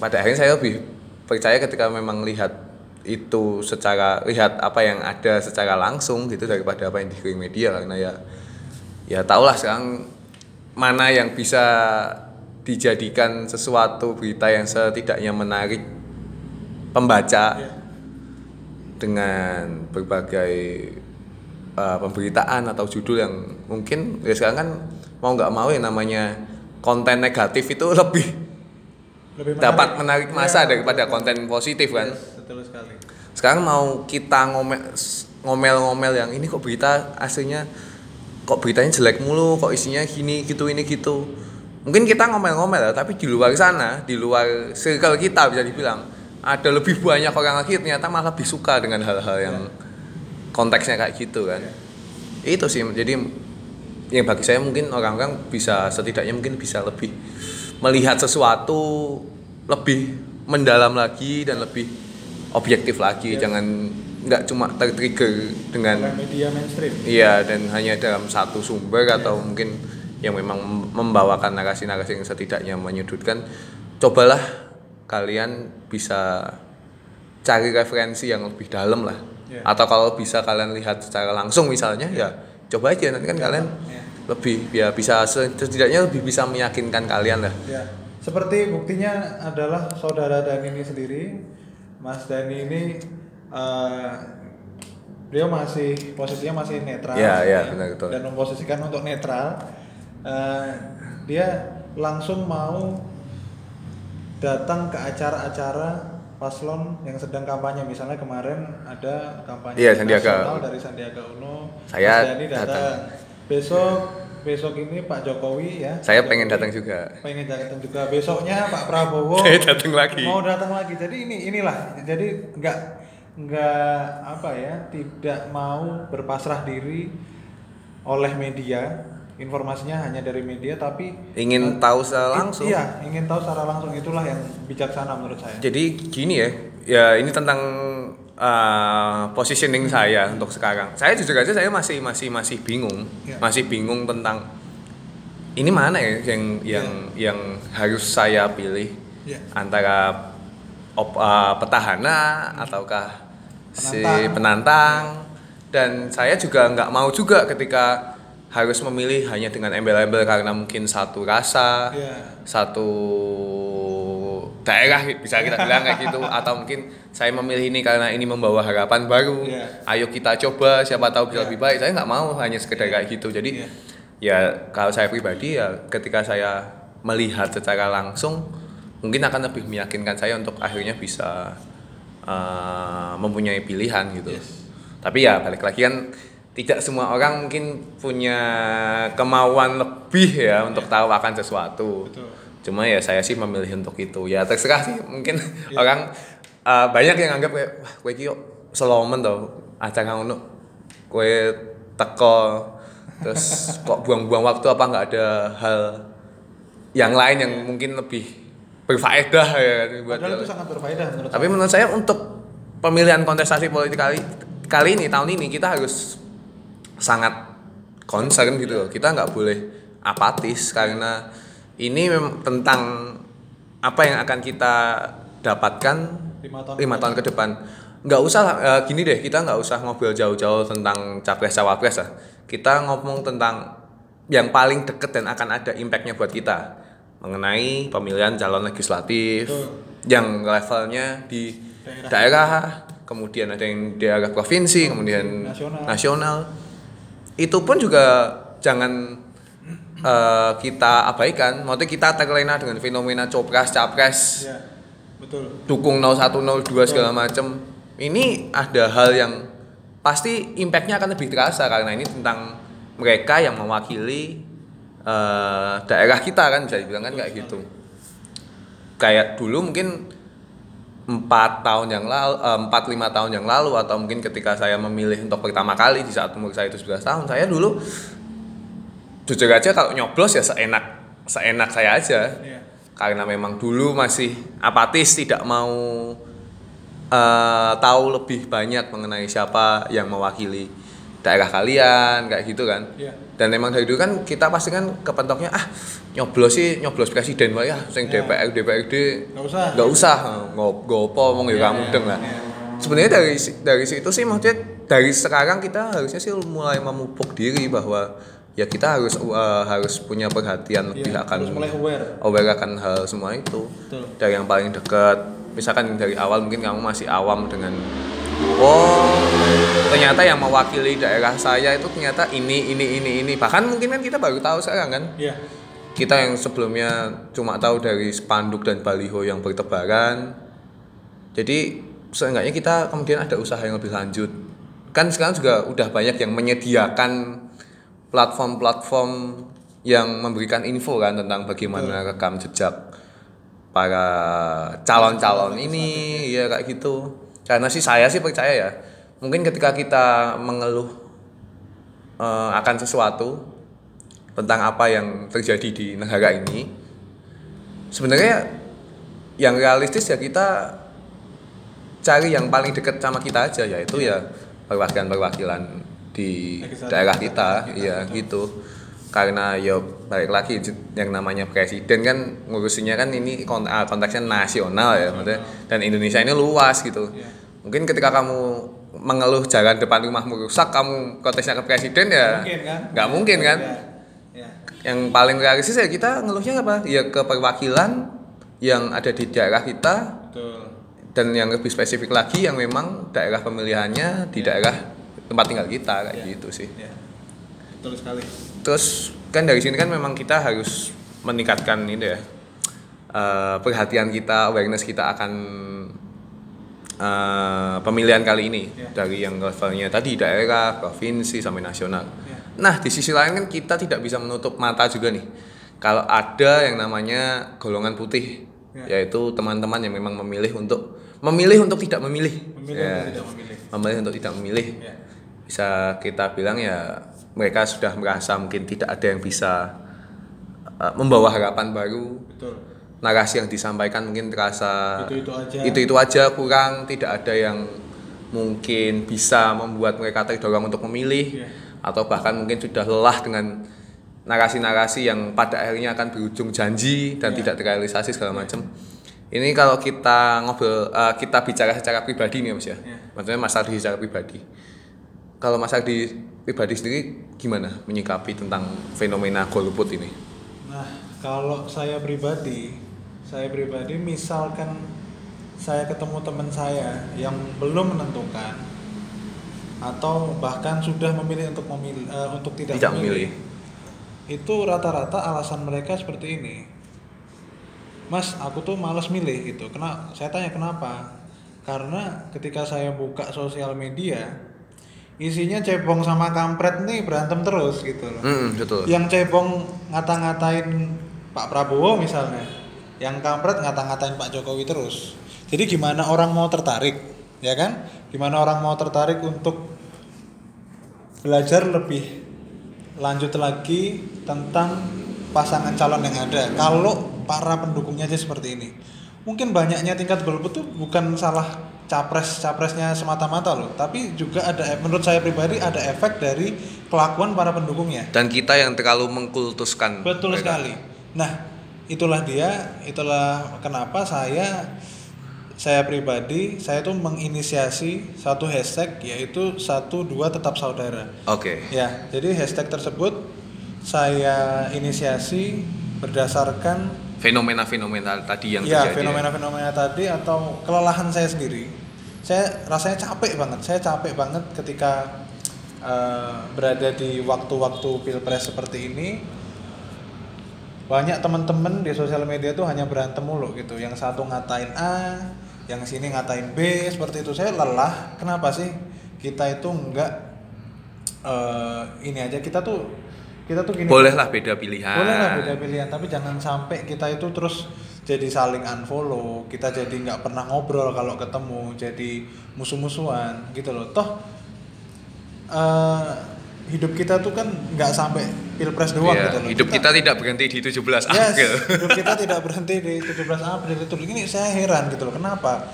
pada akhirnya saya lebih percaya ketika memang lihat itu secara lihat apa yang ada secara langsung gitu daripada apa yang di media karena ya ya tahulah sekarang mana yang bisa dijadikan sesuatu berita yang setidaknya menarik pembaca Iya. Dengan berbagai uh, pemberitaan atau judul yang mungkin ya sekarang kan mau nggak mau yang namanya konten negatif itu lebih Lebih dapat menarik masa Iya, daripada betul. konten positif kan. Yes, betul sekali. Sekarang mau kita ngomel ngomel-ngomel yang ini kok berita aslinya kok beritanya jelek mulu, kok isinya gini gitu ini gitu. Mungkin kita ngomel-ngomel ya, tapi di luar sana, di luar circle kita bisa dibilang ada lebih banyak orang lagi ternyata malah lebih suka dengan hal-hal yang konteksnya kayak gitu kan. Itu sih jadi yang bagi saya mungkin orang-orang bisa setidaknya mungkin bisa lebih melihat sesuatu lebih mendalam lagi dan lebih objektif lagi jangan nggak cuma tertrigger dengan media mainstream. iya dan hanya dalam satu sumber atau mungkin yang memang membawakan narasi-narasi yang setidaknya menyudutkan cobalah kalian bisa cari referensi yang lebih dalam lah Iya. atau kalau bisa kalian lihat secara langsung misalnya ya coba aja nanti kan kalian Iya. lebih ya bisa setidaknya lebih bisa meyakinkan kalian lah Ya, seperti buktinya adalah saudara Dani ini sendiri, Mas Dani ini eh, beliau masih posisinya masih netral, Ya, ya, benar, betul. dan memposisikan untuk netral. Eh, dia langsung mau datang ke acara-acara paslon yang sedang kampanye misalnya kemarin ada kampanye Iya, Sandiaga. nasional dari Sandiaga Uno Saya Mas datang. datang. besok besok ini Pak Jokowi ya saya Pak pengen Jokowi datang juga pengen datang juga besoknya Pak Prabowo Saya datang lagi. mau datang lagi jadi ini inilah jadi nggak nggak apa ya tidak mau berpasrah diri oleh media informasinya hanya dari media tapi ingin tahu secara langsung iya ingin tahu secara langsung itulah yang bijaksana menurut saya Jadi gini ya, ya ini tentang uh, positioning saya untuk sekarang. Saya jujur aja saya masih masih masih bingung, Ya. masih bingung tentang ini mana ya yang yang yang harus saya pilih Ya. antara op, uh, petahana ataukah si Penantang. penantang dan saya juga nggak mau juga ketika harus memilih hanya dengan embel-embel karena mungkin satu rasa Iya. satu daerah bisa kita bilang kayak gitu atau mungkin saya memilih ini karena ini membawa harapan baru Iya. ayo kita coba siapa tahu bisa Iya. lebih baik saya nggak mau hanya sekedar kayak gitu jadi Iya. ya kalau saya pribadi ya ketika saya melihat secara langsung mungkin akan lebih meyakinkan saya untuk akhirnya bisa uh, mempunyai pilihan gitu Yes. tapi ya balik lagi kan tidak semua orang mungkin punya kemauan lebih ya untuk tahu akan sesuatu. Betul. cuma ya saya sih memilih untuk itu. Ya terserah sih mungkin orang uh, banyak yang anggap kayak wah kowe iki kok selomen tau acara ngono. Kowe teko terus kok buang-buang waktu apa nggak ada hal yang lain yang mungkin lebih berfaedah ya kan, buat Padahal itu sangat berfaedah menurut tapi menurut saya untuk pemilihan kontestasi politik kali kali ini tahun ini kita harus sangat concern gitu loh. Kita nggak boleh apatis karena ini tentang apa yang akan kita dapatkan Lima tahun lima tahun ke depan. Nggak usah eh, gini deh, kita nggak usah ngobrol jauh-jauh tentang capres cawapres lah. Kita ngomong tentang yang paling deket dan akan ada impactnya buat kita mengenai pemilihan calon legislatif Betul. yang levelnya di Daerah. daerah, kemudian ada yang di daerah provinsi, kemudian Nasional. nasional. Itu pun juga jangan eh, kita abaikan. Maksudnya kita terlena dengan fenomena copras, capres, Iya. Betul. dukung 01, 02 segala macam. Ini ada hal yang pasti impactnya akan lebih terasa karena ini tentang mereka yang mewakili eh, daerah kita kan bisa dibilang kan kayak gitu. Kayak dulu mungkin empat tahun yang lalu, eh, empat lima tahun yang lalu atau mungkin ketika saya memilih untuk pertama kali di saat umur saya itu 11 tahun, saya dulu jujur aja kalau nyoblos ya seenak seenak saya aja Iya. karena memang dulu masih apatis tidak mau eh, tahu lebih banyak mengenai siapa yang mewakili daerah kalian kayak gitu kan Iya. dan memang dari dulu kan kita pasti kan kepentoknya ah nyoblos sih nyoblos presiden wae ya sing Iya. DPR DPRD Nggak usah. nggak usah ngop gopo ngomong ya Iya, kamu iya, deng lah iya. sebenarnya dari dari situ sih maksudnya dari sekarang kita harusnya sih mulai memupuk diri bahwa ya kita harus uh, harus punya perhatian lebih Iya, akan harus mulai aware. aware akan hal semua itu Betul. dari yang paling dekat misalkan dari awal mungkin kamu masih awam dengan oh ternyata yang mewakili daerah saya itu ternyata ini ini ini ini. Bahkan mungkin kan kita baru tahu sekarang kan? Iya. kita yang sebelumnya cuma tahu dari spanduk dan baliho yang bertebaran. Jadi seenggaknya kita kemudian ada usaha yang lebih lanjut. Kan sekarang juga udah banyak yang menyediakan platform-platform yang memberikan info kan tentang bagaimana rekam jejak para calon-calon ini ya. kayak gitu. Karena sih saya sih percaya ya mungkin ketika kita mengeluh eh, akan sesuatu tentang apa yang terjadi di negara ini sebenarnya yang realistis ya kita cari yang paling dekat sama kita aja yaitu ya perwakilan-perwakilan di daerah kita, iya betul. gitu. Karena ya balik lagi yang namanya presiden kan ngurusinya kan ini kont- ah, konteksnya nasional ya maksudnya. Dan Indonesia ini luas gitu. Iya. mungkin ketika kamu mengeluh jalan depan rumahmu rusak kamu konteksnya ke presiden ya Mungkin kan? nggak mungkin kan. Iya. yang paling realistis ya kita ngeluhnya apa ya ke perwakilan yang ada di daerah kita Betul. dan yang lebih spesifik lagi yang memang daerah pemilihannya di daerah tempat tinggal kita kayak Iya. gitu sih Iya. Betul sekali. terus kan dari sini kan memang kita harus meningkatkan ini ya eh, perhatian kita awareness kita akan eh, pemilihan kali ini Iya. dari yang levelnya tadi daerah provinsi sampai nasional Iya. nah di sisi lain kan kita tidak bisa menutup mata juga nih kalau ada yang namanya golongan putih Iya. yaitu teman-teman yang memang memilih untuk memilih untuk tidak memilih Memilih Ya. untuk tidak memilih. memilih untuk tidak memilih Iya. bisa kita bilang ya mereka sudah merasa mungkin tidak ada yang bisa uh, membawa harapan baru Betul. Narasi yang disampaikan mungkin terasa Itu-itu aja. itu aja kurang tidak ada yang mungkin bisa membuat mereka terdorong untuk memilih Iya. atau bahkan mungkin sudah lelah dengan narasi-narasi yang pada akhirnya akan berujung janji dan Iya. tidak terrealisasi segala macam ini kalau kita ngobrol uh, kita bicara secara pribadi nih mas ya Iya. maksudnya Mas Ardi secara pribadi kalau Mas Ardi pribadi sendiri gimana menyikapi tentang fenomena golput ini Nah, kalau saya pribadi, saya pribadi misalkan saya ketemu teman saya yang belum menentukan atau bahkan sudah memilih untuk memilih eh, untuk tidak, Tidak memilih, memilih. itu rata-rata alasan mereka seperti ini. Mas, aku tuh males milih gitu. Kena, saya tanya kenapa? Karena ketika saya buka sosial media, isinya cebong sama kampret nih berantem terus gitu loh Hmm, betul yang cebong ngata-ngatain Pak Prabowo misalnya yang kampret ngata-ngatain Pak Jokowi terus jadi gimana orang mau tertarik ya kan gimana orang mau tertarik untuk belajar lebih lanjut lagi tentang pasangan calon yang ada. Kalau para pendukungnya aja seperti ini, mungkin banyaknya tingkat golput tuh bukan salah capres capresnya semata-mata loh, tapi juga ada menurut saya pribadi ada efek dari kelakuan para pendukungnya. Dan kita yang terlalu mengkultuskan. Betul mereka. sekali. Nah, itulah dia, itulah kenapa saya saya pribadi saya tuh menginisiasi satu hashtag yaitu satu dua tetap saudara. Oke. Ya, jadi hashtag tersebut saya inisiasi berdasarkan Fenomena-fenomena tadi yang ya terjadi. fenomena-fenomena tadi atau kelelahan saya sendiri. Saya rasanya capek banget. Saya capek banget ketika eh, berada di waktu-waktu pilpres seperti ini. Banyak teman-teman di sosial media tuh hanya berantem mulu gitu. Yang satu ngatain A, yang sini ngatain B, seperti itu. Saya lelah. Kenapa sih kita itu enggak eh, ini aja kita tuh kita tuh gini Bolehlah beda pilihan. boleh lah beda pilihan tapi jangan sampai kita itu terus jadi saling unfollow kita jadi nggak pernah ngobrol kalau ketemu jadi musuh-musuhan gitu loh toh eh, hidup kita tuh kan nggak sampai pilpres doang Iya, gitu loh hidup kita, tidak berhenti di 17 Yes, April. hidup kita tidak berhenti di 17 April itu. Ini saya heran gitu loh. Kenapa?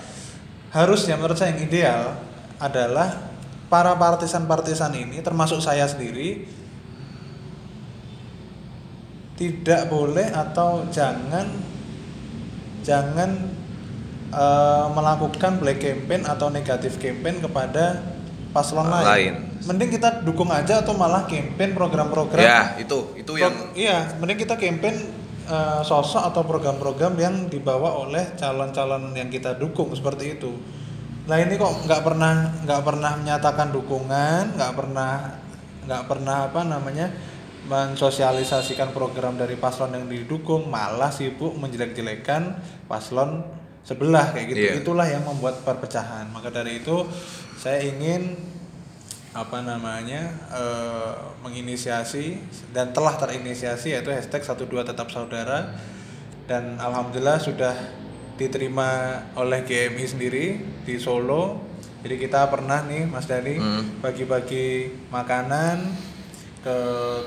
Harusnya menurut saya yang ideal adalah para partisan-partisan ini termasuk saya sendiri tidak boleh atau jangan jangan eh, melakukan black campaign atau negatif campaign kepada paslon lain. Lain. Mending kita dukung aja atau malah campaign program-program ya, itu itu yang Pro- iya, mending kita campaign eh, sosok atau program-program yang dibawa oleh calon-calon yang kita dukung seperti itu. Nah ini kok nggak pernah nggak pernah menyatakan dukungan, nggak pernah nggak pernah apa namanya mensosialisasikan program dari paslon yang didukung, malah sibuk menjelek-jelekan paslon sebelah kayak gitu. Iya. Itulah yang membuat perpecahan. Maka dari itu saya ingin apa namanya eh, menginisiasi dan telah terinisiasi yaitu hashtag 12 tetap saudara. Dan alhamdulillah sudah diterima oleh GMI sendiri di Solo. Jadi kita pernah nih Mas Dani Hmm. bagi-bagi makanan ke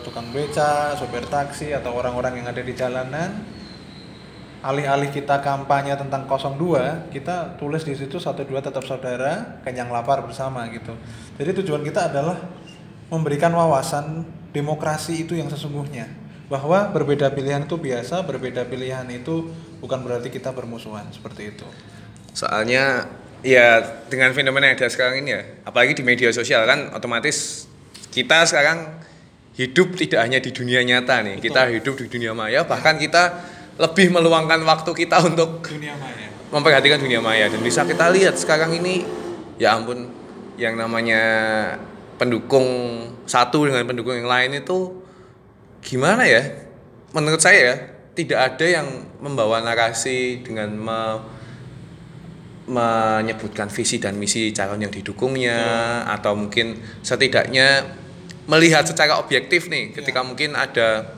tukang beca, sopir taksi atau orang-orang yang ada di jalanan alih-alih kita kampanye tentang 02, kita tulis di situ satu dua tetap saudara, kenyang lapar bersama gitu. Jadi tujuan kita adalah memberikan wawasan demokrasi itu yang sesungguhnya. Bahwa berbeda pilihan itu biasa, berbeda pilihan itu bukan berarti kita bermusuhan, seperti itu. soalnya ya dengan fenomena yang ada sekarang ini ya, apalagi di media sosial kan otomatis kita sekarang hidup tidak hanya di dunia nyata nih, Betul. kita hidup di dunia maya, bahkan kita lebih meluangkan waktu kita untuk Dunia maya. memperhatikan dunia maya. Dan bisa kita lihat sekarang ini ya ampun yang namanya pendukung satu dengan pendukung yang lain itu gimana ya? Menurut saya ya tidak ada yang membawa narasi dengan me- menyebutkan visi dan misi calon yang didukungnya atau mungkin setidaknya melihat secara objektif nih ketika mungkin ada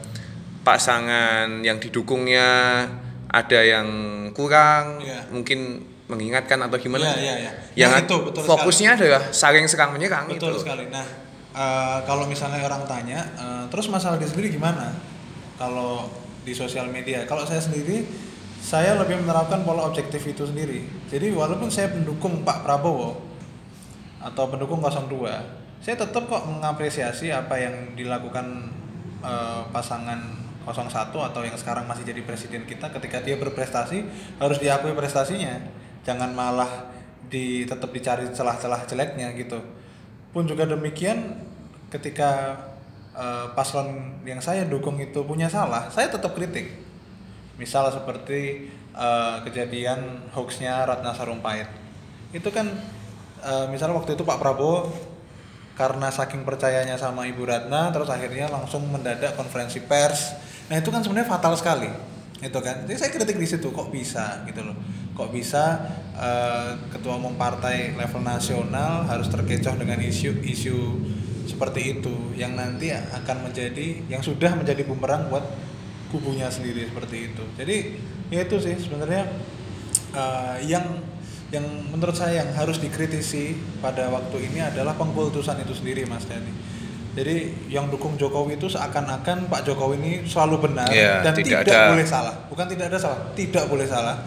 pasangan yang didukungnya ada yang kurang Iya. mungkin mengingatkan atau gimana Iya, iya, iya. yang Nah, itu betul fokusnya adalah saling serang menyerang itu Betul loh. sekali. Nah, eh, kalau misalnya orang tanya, eh, terus masalah dia sendiri gimana? Kalau di sosial media, kalau saya sendiri, saya lebih menerapkan pola objektif itu sendiri. Jadi walaupun saya pendukung Pak Prabowo atau pendukung 02, saya tetap kok mengapresiasi apa yang dilakukan eh, pasangan 01 atau yang sekarang masih jadi presiden kita ketika dia berprestasi harus diakui prestasinya. Jangan malah di tetap dicari celah-celah jeleknya gitu. Pun juga demikian ketika eh, paslon yang saya dukung itu punya salah saya tetap kritik. Misal seperti eh, kejadian hoaxnya Ratna Sarumpait. Itu kan eh, misal waktu itu Pak Prabowo karena saking percayanya sama Ibu Ratna terus akhirnya langsung mendadak konferensi pers nah itu kan sebenarnya fatal sekali. Itu kan. Jadi saya kritik di situ kok bisa gitu loh. Kok bisa eh, ketua umum partai level nasional harus terkecoh dengan isu-isu seperti itu yang nanti akan menjadi yang sudah menjadi bumerang buat kubunya sendiri seperti itu. Jadi ya itu sih sebenarnya eh, yang yang menurut saya yang harus dikritisi pada waktu ini adalah pengkultusan itu sendiri Mas Dani Jadi yang dukung Jokowi itu seakan-akan Pak Jokowi ini selalu benar Iya, dan tidak tidak, ada- boleh salah. Bukan tidak ada salah, tidak boleh salah.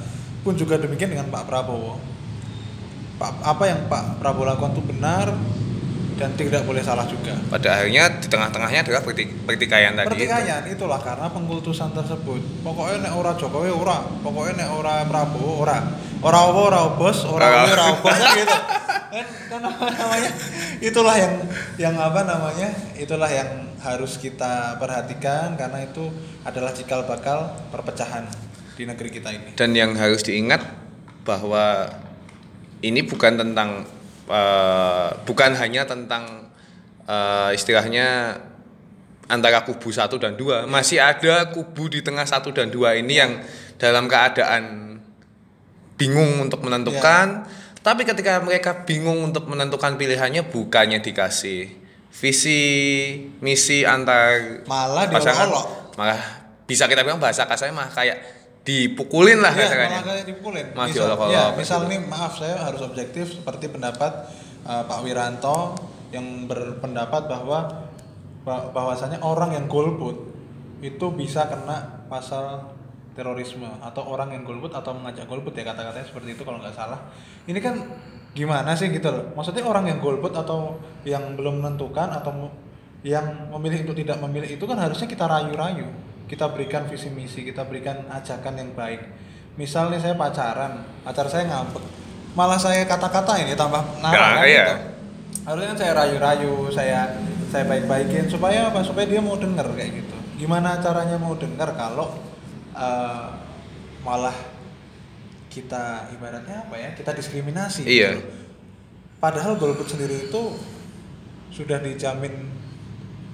Pun juga demikian dengan Pak Prabowo. Pak, apa yang Pak Prabowo lakukan itu benar dan tidak boleh salah juga. Pada akhirnya di tengah-tengahnya adalah pertik- pertikaian tadi. itu. Pertikaian itulah karena pengkultusan tersebut. Pokoknya nek ora Jokowi ora, pokoknya nek ora Prabowo ora. Ora apa ora bos, ora Ora. bos gitu. Kan, kan namanya? Itulah yang yang apa namanya? Itulah yang harus kita perhatikan karena itu adalah cikal bakal perpecahan di negeri kita ini. Dan yang harus diingat bahwa ini bukan tentang eh, bukan hanya tentang eh, istilahnya antara kubu satu dan dua, masih ada kubu di tengah satu dan dua ini yang dalam keadaan bingung untuk menentukan. Tapi ketika mereka bingung untuk menentukan pilihannya, bukannya dikasih visi misi antar Malah pasangan, diolok-olok. malah bisa kita bilang bahasa kasarnya mah kayak dipukulin lah Iya, malah kayak dipukulin. Mas misal, diolok-olok, ya, misal nih maaf saya harus objektif seperti pendapat uh, Pak Wiranto yang berpendapat bahwa bah- bahwasanya orang yang golput itu bisa kena pasal terorisme atau orang yang golput atau mengajak golput ya kata-katanya seperti itu kalau nggak salah. Ini kan gimana sih gitu loh. Maksudnya orang yang golput atau yang belum menentukan atau yang memilih untuk tidak memilih itu kan harusnya kita rayu-rayu. Kita berikan visi misi, kita berikan ajakan yang baik. Misal nih saya pacaran, pacar saya ngambek. Malah saya kata-kata ini tambah Nah, kan iya. gitu. Harusnya kan saya rayu-rayu, saya saya baik-baikin supaya apa? Supaya dia mau denger kayak gitu. Gimana caranya mau denger kalau eh, malah kita ibaratnya apa ya? Kita diskriminasi. Iya. gitu. Padahal golput sendiri itu sudah dijamin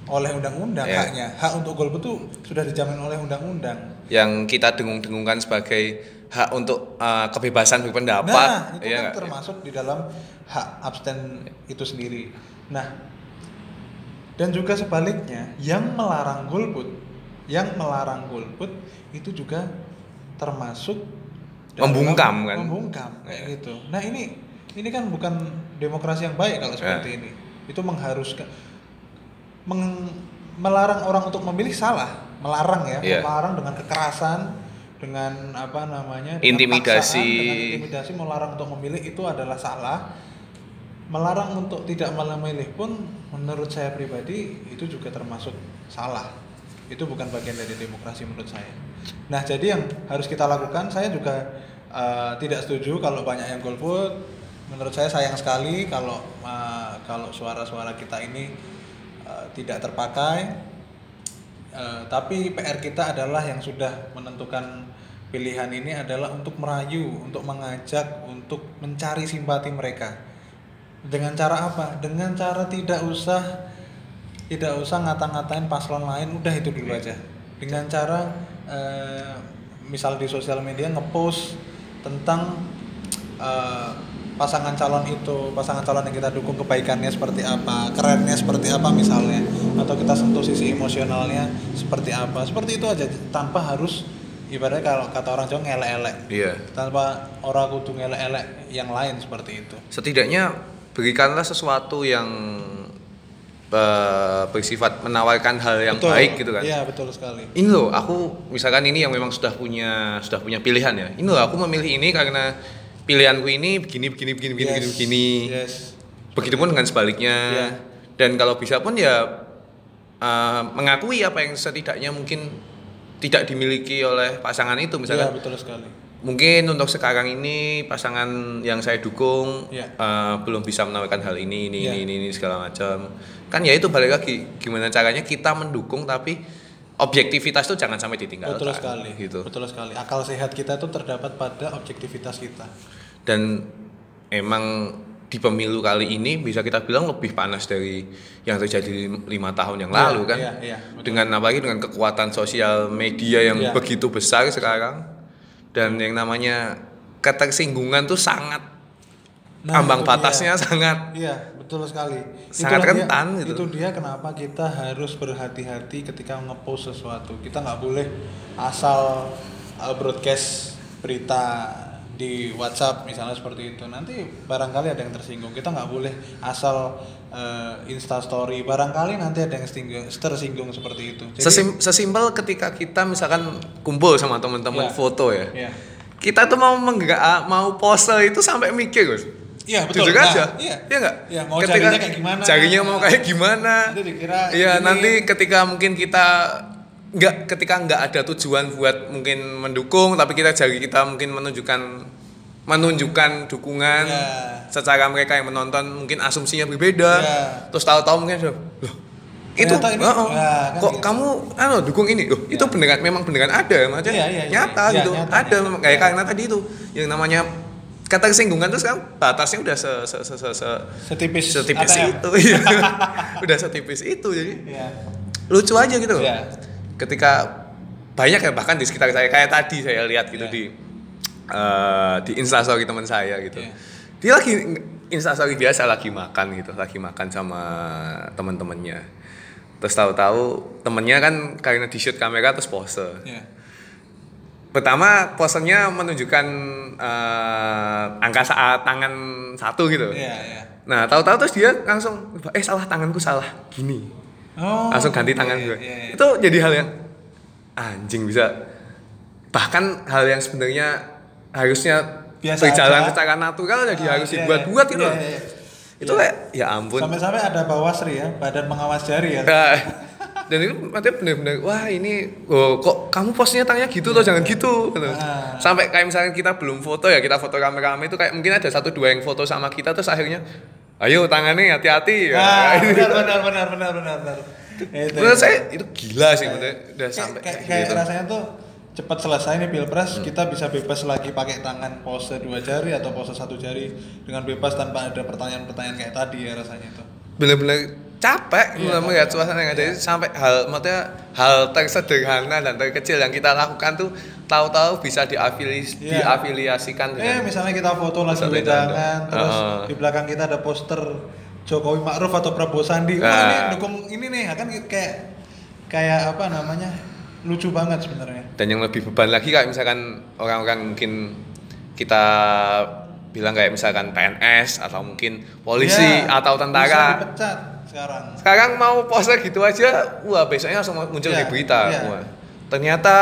oleh undang-undang Iya. haknya. Hak untuk golput itu sudah dijamin oleh undang-undang. Yang kita dengung-dengungkan sebagai hak untuk uh, kebebasan berpendapat. Nah, itu iya kan termasuk di dalam hak abstain itu sendiri. Nah, dan juga sebaliknya, yang melarang golput, yang melarang golput itu juga termasuk Membungkam, kan? Membungkam kayak Ya. gitu. Nah, ini ini kan bukan demokrasi yang baik kalau seperti Ya. ini. Itu mengharuskan meng- melarang orang untuk memilih salah, melarang ya, Iya. melarang dengan kekerasan, dengan apa namanya? dengan Intimidasi. paksaan, dengan intimidasi melarang untuk memilih itu adalah salah. Melarang untuk tidak memilih pun menurut saya pribadi itu juga termasuk salah. Itu bukan bagian dari demokrasi menurut saya. Nah, jadi yang harus kita lakukan saya juga eh, tidak setuju kalau banyak yang golput. Menurut saya sayang sekali kalau eh, kalau suara-suara kita ini eh, tidak terpakai. Eh, tapi PR kita adalah yang sudah menentukan pilihan ini adalah untuk merayu, untuk mengajak, untuk mencari simpati mereka. Dengan cara apa? Dengan cara tidak usah tidak usah ngata-ngatain paslon lain, udah itu dulu aja. Dengan cara eh, misal di sosial media ngepost tentang eh, pasangan calon itu, pasangan calon yang kita dukung kebaikannya seperti apa, kerennya seperti apa misalnya, atau kita sentuh sisi emosionalnya seperti apa, seperti itu aja tanpa harus ibaratnya kalau kata orang Jawa ngelek-elek, Iya. tanpa orang kudu ngelek-elek yang lain seperti itu. Setidaknya berikanlah sesuatu yang eh, bersifat menawarkan hal yang Betul. baik gitu kan. Iya betul sekali. Ini loh, aku misalkan ini yang memang sudah punya sudah punya pilihan ya. Ini loh, aku memilih ini karena pilihanku ini begini begini begini begini Yes, begini begini. Yes. Begitupun dengan sebaliknya. Iya. Dan kalau bisa pun ya eh, mengakui apa yang setidaknya mungkin tidak dimiliki oleh pasangan itu Iya misalkan. betul sekali. Mungkin untuk sekarang ini pasangan yang saya dukung Iya. eh, belum bisa menawarkan hal ini ini Iya. ini ini, ini segala macam. Kan ya itu balik lagi gimana caranya kita mendukung tapi objektivitas itu jangan sampai ditinggalkan. Betul sekali. Gitu. Betul sekali. Akal sehat kita itu terdapat pada objektivitas kita. Dan emang di pemilu kali ini bisa kita bilang lebih panas dari yang terjadi lima tahun yang Iya, lalu kan. iya, iya, betul. dengan apalagi dengan kekuatan sosial media yang Iya. begitu besar sekarang dan yang namanya ketersinggungan tuh sangat ambang Nah, itu batasnya dia. sangat Iya, betul sekali. Sangat Itulah dia- rentan gitu. Itu dia kenapa kita harus berhati-hati ketika ngepost sesuatu. Kita nggak boleh asal uh, broadcast berita di WhatsApp misalnya seperti itu nanti barangkali ada yang tersinggung kita nggak boleh asal uh, Insta Story barangkali nanti ada yang tersinggung, tersinggung seperti itu Jadi, Sesim, sesimpel ketika kita misalkan kumpul sama teman-teman Ya. foto ya ya kita tuh mau menggerak mau pose itu sampai mikir Gus Iya betul. Jujur Nah, aja. Iya. Iya enggak? Iya, mau jarinya kayak gimana? Jarinya mau kayak gimana? Dikira Iya, nanti ketika mungkin kita nggak ketika nggak ada tujuan buat mungkin mendukung tapi kita jari kita mungkin menunjukkan menunjukkan dukungan Iya. secara mereka yang menonton mungkin asumsinya berbeda Iya. terus tahu-tahu mungkin loh itu ini- oh, oh, Nah, kan kok gitu. kamu anu dukung ini loh itu beneran memang beneran ada macam Iya, iya, iya. nyata Iya, gitu nyata, ada nyata. kayak karena tadi itu yang namanya kata kesinggungan terus kan batasnya udah se se se, se, se- setipis setipis ATM. itu iya. udah setipis itu jadi Iya. lucu aja gitu loh. Iya. ketika banyak ya bahkan di sekitar saya kayak tadi saya lihat gitu Iya. di eh, di instastory teman saya gitu Iya. dia lagi instastory biasa lagi makan gitu lagi makan sama teman-temannya terus tahu-tahu temennya kan karena di shoot kamera terus pose Iya. pertama posenya menunjukkan eh, angka saat tangan satu gitu Iya, iya. nah tahu-tahu terus dia langsung eh salah tanganku salah gini Oh. langsung ganti iya, tangan iya, gue iya, iya. itu jadi hal yang anjing bisa bahkan hal yang sebenarnya harusnya Biasa berjalan aja. secara natural jadi Ah, harus iya, dibuat-buat iya, gitu iya, iya. itu kayak ya ampun Sampai-sampai ada Bawasri ya, Badan Pengawas Jari ya. Nah, dan itu matanya bener-bener wah ini oh, kok kamu posnya tangannya gitu loh jangan gitu gitu. Ah. sampai kayak misalnya kita belum foto ya kita foto rame-rame itu kayak mungkin ada satu dua yang foto sama kita terus akhirnya ayo tangannya hati-hati ya benar, benar, benar, benar, benar, benar. Itu, menurut itu. saya itu gila sih udah sampai kayak, kayak kayak gitu. rasanya tuh cepat selesai nih pilpres Hmm. kita bisa bebas lagi pakai tangan pose dua jari atau pose satu jari dengan bebas tanpa ada pertanyaan-pertanyaan kayak tadi ya rasanya itu bener-bener capek Iya, melihat capek. suasana yang ada sampai hal maksudnya hal tersederhana dan terkecil yang kita lakukan tuh tahu-tahu bisa diafilis Iya. diafiliasikan eh misalnya kita foto lagi wedangan tanda. terus Heeh. di belakang kita ada poster Jokowi Ma'ruf atau Prabowo Sandi wah Nah. ini dukung ini nih kan kayak kayak apa namanya lucu banget sebenarnya dan yang lebih beban lagi kayak misalkan orang-orang mungkin kita bilang kayak misalkan PNS atau mungkin polisi Ya, atau bisa tentara dipecat sekarang sekarang mau pose gitu aja wah besoknya langsung muncul Iya, di berita iya. wah ternyata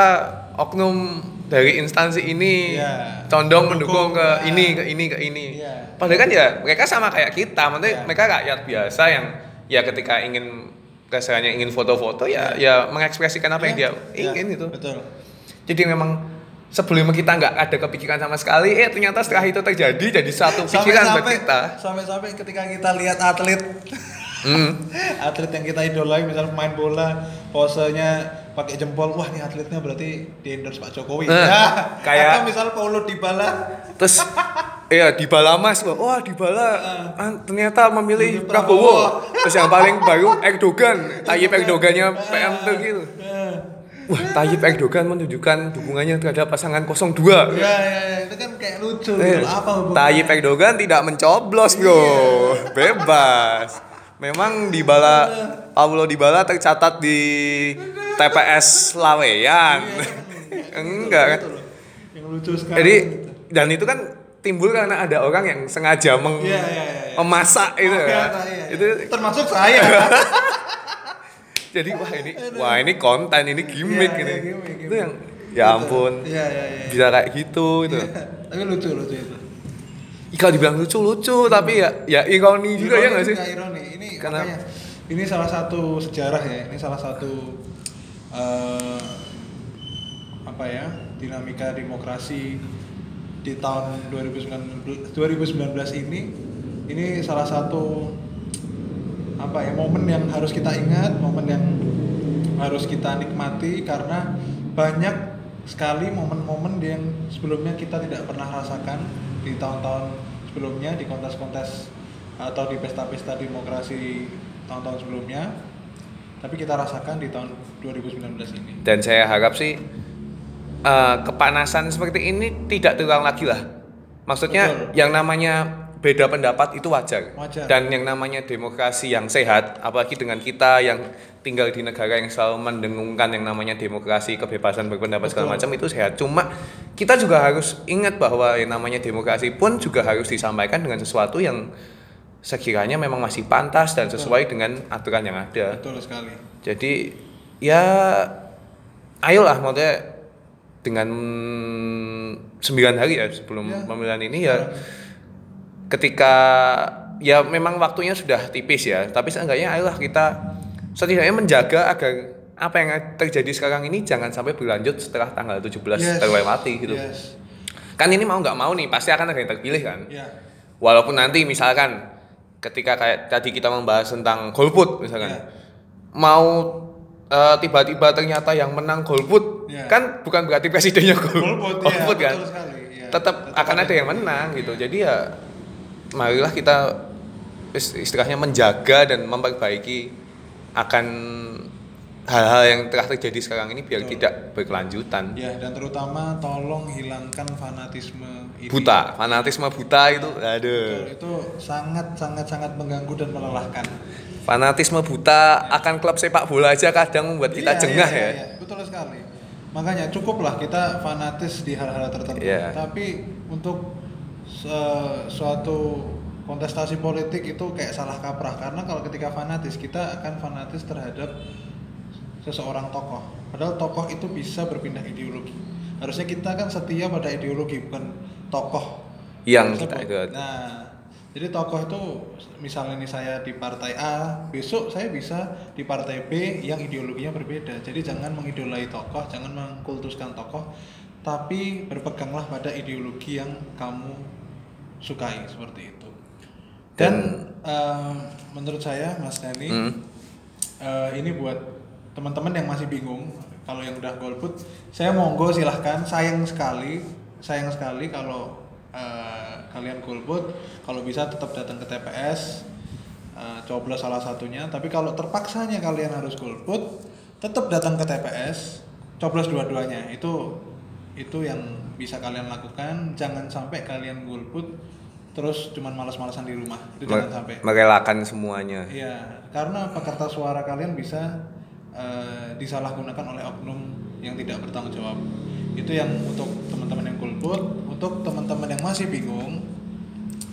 oknum dari instansi ini Iya. condong Mendukung, mendukung ke nah. ini ke ini ke ini Iya. padahal kan ya mereka sama kayak kita maksudnya Iya. mereka rakyat biasa yang ya ketika ingin kesannya ingin foto-foto ya ya mengekspresikan apa yang dia Iya, ingin itu betul. Jadi memang sebelum kita nggak ada kepikiran sama sekali eh ternyata setelah itu terjadi jadi satu pikiran buat kita. sampai-sampai ketika kita lihat atlet. Hmm. atlet yang kita idolai misalnya pemain bola posenya pakai jempol wah nih atletnya berarti di endorse Pak Jokowi. Nah, Ya, kayak- atau misal Paulo Dybala. Terus Iya, Dybala Mas, wah, wah Dybala ah, ternyata memilih Prabowo. Prabowo. Terus yang paling baru Erdogan, Tayyip Erdogannya PM tuh gitu. Wah, Tayyip Erdogan menunjukkan dukungannya terhadap pasangan 02. ya, ya, ya, itu kan kayak lucu Eh, gitu. apa hubungannya? Tayyip Erdogan tidak mencoblos, Bro. Bebas. Memang Dybala Paulo Dybala tercatat di TPS Laweyan. Enggak kan? Yang lucu sekali Jadi gitu. dan itu kan timbul karena ada orang yang sengaja meng Iya, iya, iya, iya. memasak itu Oh, ya. iya, iya. Itu termasuk saya jadi wah ini wah ini konten ini gimmick ini. iya, gimmick, Itu gimmick. yang ya ampun. iya iya iya Bisa kayak gitu itu. tapi lucu lucu itu Kalau dibilang lucu-lucu tapi ya ya ironi juga ya nggak sih? Ironi ini Karena- makanya ini salah satu sejarah ya ini salah satu eh, apa ya dinamika demokrasi di tahun 2019 2019 ini ini salah satu apa ya momen yang harus kita ingat momen yang harus kita nikmati karena banyak sekali momen-momen yang sebelumnya kita tidak pernah rasakan di tahun-tahun sebelumnya di kontes-kontes atau di pesta-pesta demokrasi tahun-tahun sebelumnya tapi kita rasakan di tahun 2019 ini. Dan saya harap sih eh, kepanasan seperti ini tidak terulang lagi lah. Maksudnya Betul. yang namanya beda pendapat itu wajar. Wajar. Dan yang namanya demokrasi yang sehat, apalagi dengan kita yang tinggal di negara yang selalu mendengungkan yang namanya demokrasi, kebebasan berpendapat segala macam itu sehat. Cuma kita juga harus ingat bahwa yang namanya demokrasi pun juga harus disampaikan dengan sesuatu yang sekiranya memang masih pantas dan sesuai dengan aturan yang ada. Betul sekali. Jadi ya ayolah maksudnya dengan sembilan hari ya sebelum Ya. pemilihan ini ya ketika ya memang waktunya sudah tipis ya tapi seenggaknya ayolah kita setidaknya menjaga agar apa yang terjadi sekarang ini jangan sampai berlanjut setelah tanggal 17 Yes. terlewati gitu Yes. kan ini mau nggak mau nih pasti akan ada yang terpilih kan Ya. walaupun nanti misalkan ketika kayak tadi kita membahas tentang golput misalkan Ya. mau eh, tiba-tiba ternyata yang menang golput Ya. kan bukan berarti presidennya gol- Golput, ya, golput kan sekali, ya. tetap akan ada yang menang gitu jadi ya marilah kita is- istilahnya menjaga dan memperbaiki akan hal-hal yang telah terjadi sekarang ini biar Betul. tidak berkelanjutan Ya, dan terutama tolong hilangkan fanatisme ini. buta fanatisme buta itu Betul, aduh itu sangat sangat sangat mengganggu dan melelahkan. fanatisme buta akan klub sepak bola aja kadang membuat kita Iya, jengah iya, ya. iya, Betul sekali. Makanya cukuplah kita fanatis di hal-hal tertentu. Iya. Tapi untuk suatu kontestasi politik itu kayak salah kaprah karena kalau ketika fanatis kita akan fanatis terhadap seseorang tokoh. Padahal tokoh itu bisa berpindah ideologi. Harusnya kita kan setia pada ideologi bukan tokoh Yang kita ikut. Nah, jadi tokoh itu misalnya nih saya di partai A, besok saya bisa di partai B yang ideologinya berbeda. Jadi jangan mengidolai tokoh, jangan mengkultuskan tokoh, tapi berpeganglah pada ideologi yang kamu sukai seperti itu. Dan, eh, menurut saya Mas Dani, Hmm. eh, ini buat teman-teman yang masih bingung kalau yang udah golput, saya monggo silahkan. Sayang sekali, sayang sekali kalau eh, kalian golput, kalau bisa tetap datang ke TPS, eh, coblos salah satunya. Tapi kalau terpaksanya kalian harus golput, tetap datang ke TPS, coblos dua-duanya. Itu itu yang bisa kalian lakukan. Jangan sampai kalian golput terus cuman malas-malasan di rumah. Itu jangan sampai. merelakan semuanya. Iya, karena apa kertas suara kalian bisa eh, disalahgunakan oleh oknum yang tidak bertanggung jawab. Itu yang untuk teman-teman yang golput, untuk teman-teman yang masih bingung,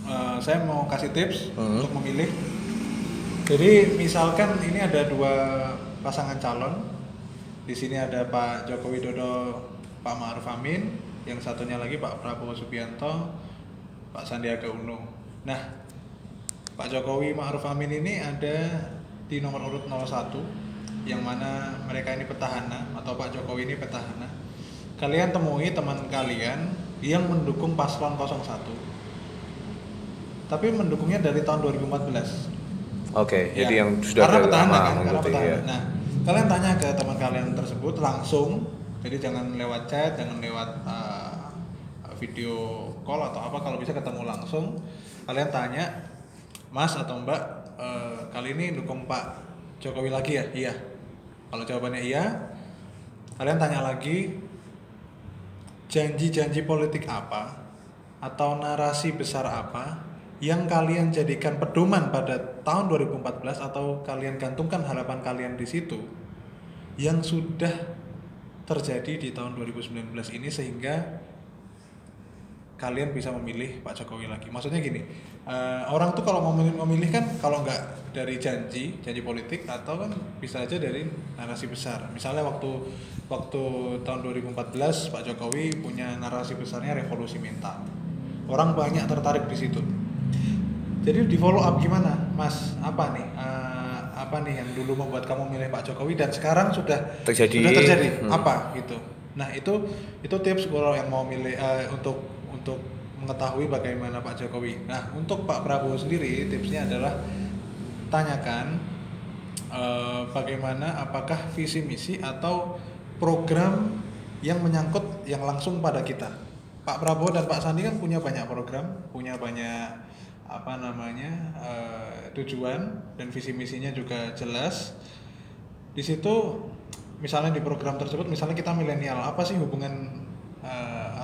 eh, saya mau kasih tips Hmm. untuk memilih. Jadi misalkan ini ada dua pasangan calon, di sini ada Pak Joko Widodo, Pak Ma'ruf Amin, yang satunya lagi Pak Prabowo Subianto, Pak Sandiaga Uno. Nah, Pak Jokowi Ma'ruf Amin ini ada di nomor urut 01 yang mana mereka ini petahana atau Pak Jokowi ini petahana. Kalian temui teman kalian yang mendukung paslon 01. Tapi mendukungnya dari tahun 2014. Oke, Ya, jadi yang sudah karena petahana lama kan, karena petahana. ya. Nah, kalian tanya ke teman kalian tersebut langsung. Jadi jangan lewat chat, jangan lewat uh, video call atau apa kalau bisa ketemu langsung. Kalian tanya, Mas atau Mbak, uh, kali ini dukung Pak Jokowi lagi ya? Iya. Kalau jawabannya iya, kalian tanya lagi janji-janji politik apa atau narasi besar apa yang kalian jadikan pedoman pada tahun 2014 atau kalian gantungkan harapan kalian di situ yang sudah terjadi di tahun 2019 ini sehingga kalian bisa memilih Pak Jokowi lagi. Maksudnya gini, eh, orang tuh kalau mau memilih, kan kalau nggak dari janji, janji politik atau kan bisa aja dari narasi besar. Misalnya waktu waktu tahun 2014 Pak Jokowi punya narasi besarnya revolusi mental. Orang banyak tertarik di situ. Jadi di follow up gimana, Mas? Apa nih? eh, apa nih yang dulu membuat kamu milih Pak Jokowi dan sekarang sudah Terjadi. sudah terjadi Hmm. apa gitu? Nah itu itu tips kalau yang mau milih eh, untuk untuk mengetahui bagaimana Pak Jokowi. Nah untuk Pak Prabowo sendiri tipsnya adalah tanyakan eh, bagaimana apakah visi misi atau program yang menyangkut yang langsung pada kita. Pak Prabowo dan Pak Sandi kan punya banyak program, punya banyak apa namanya eh, tujuan dan visi misinya juga jelas. Di situ misalnya di program tersebut misalnya kita milenial apa sih hubungan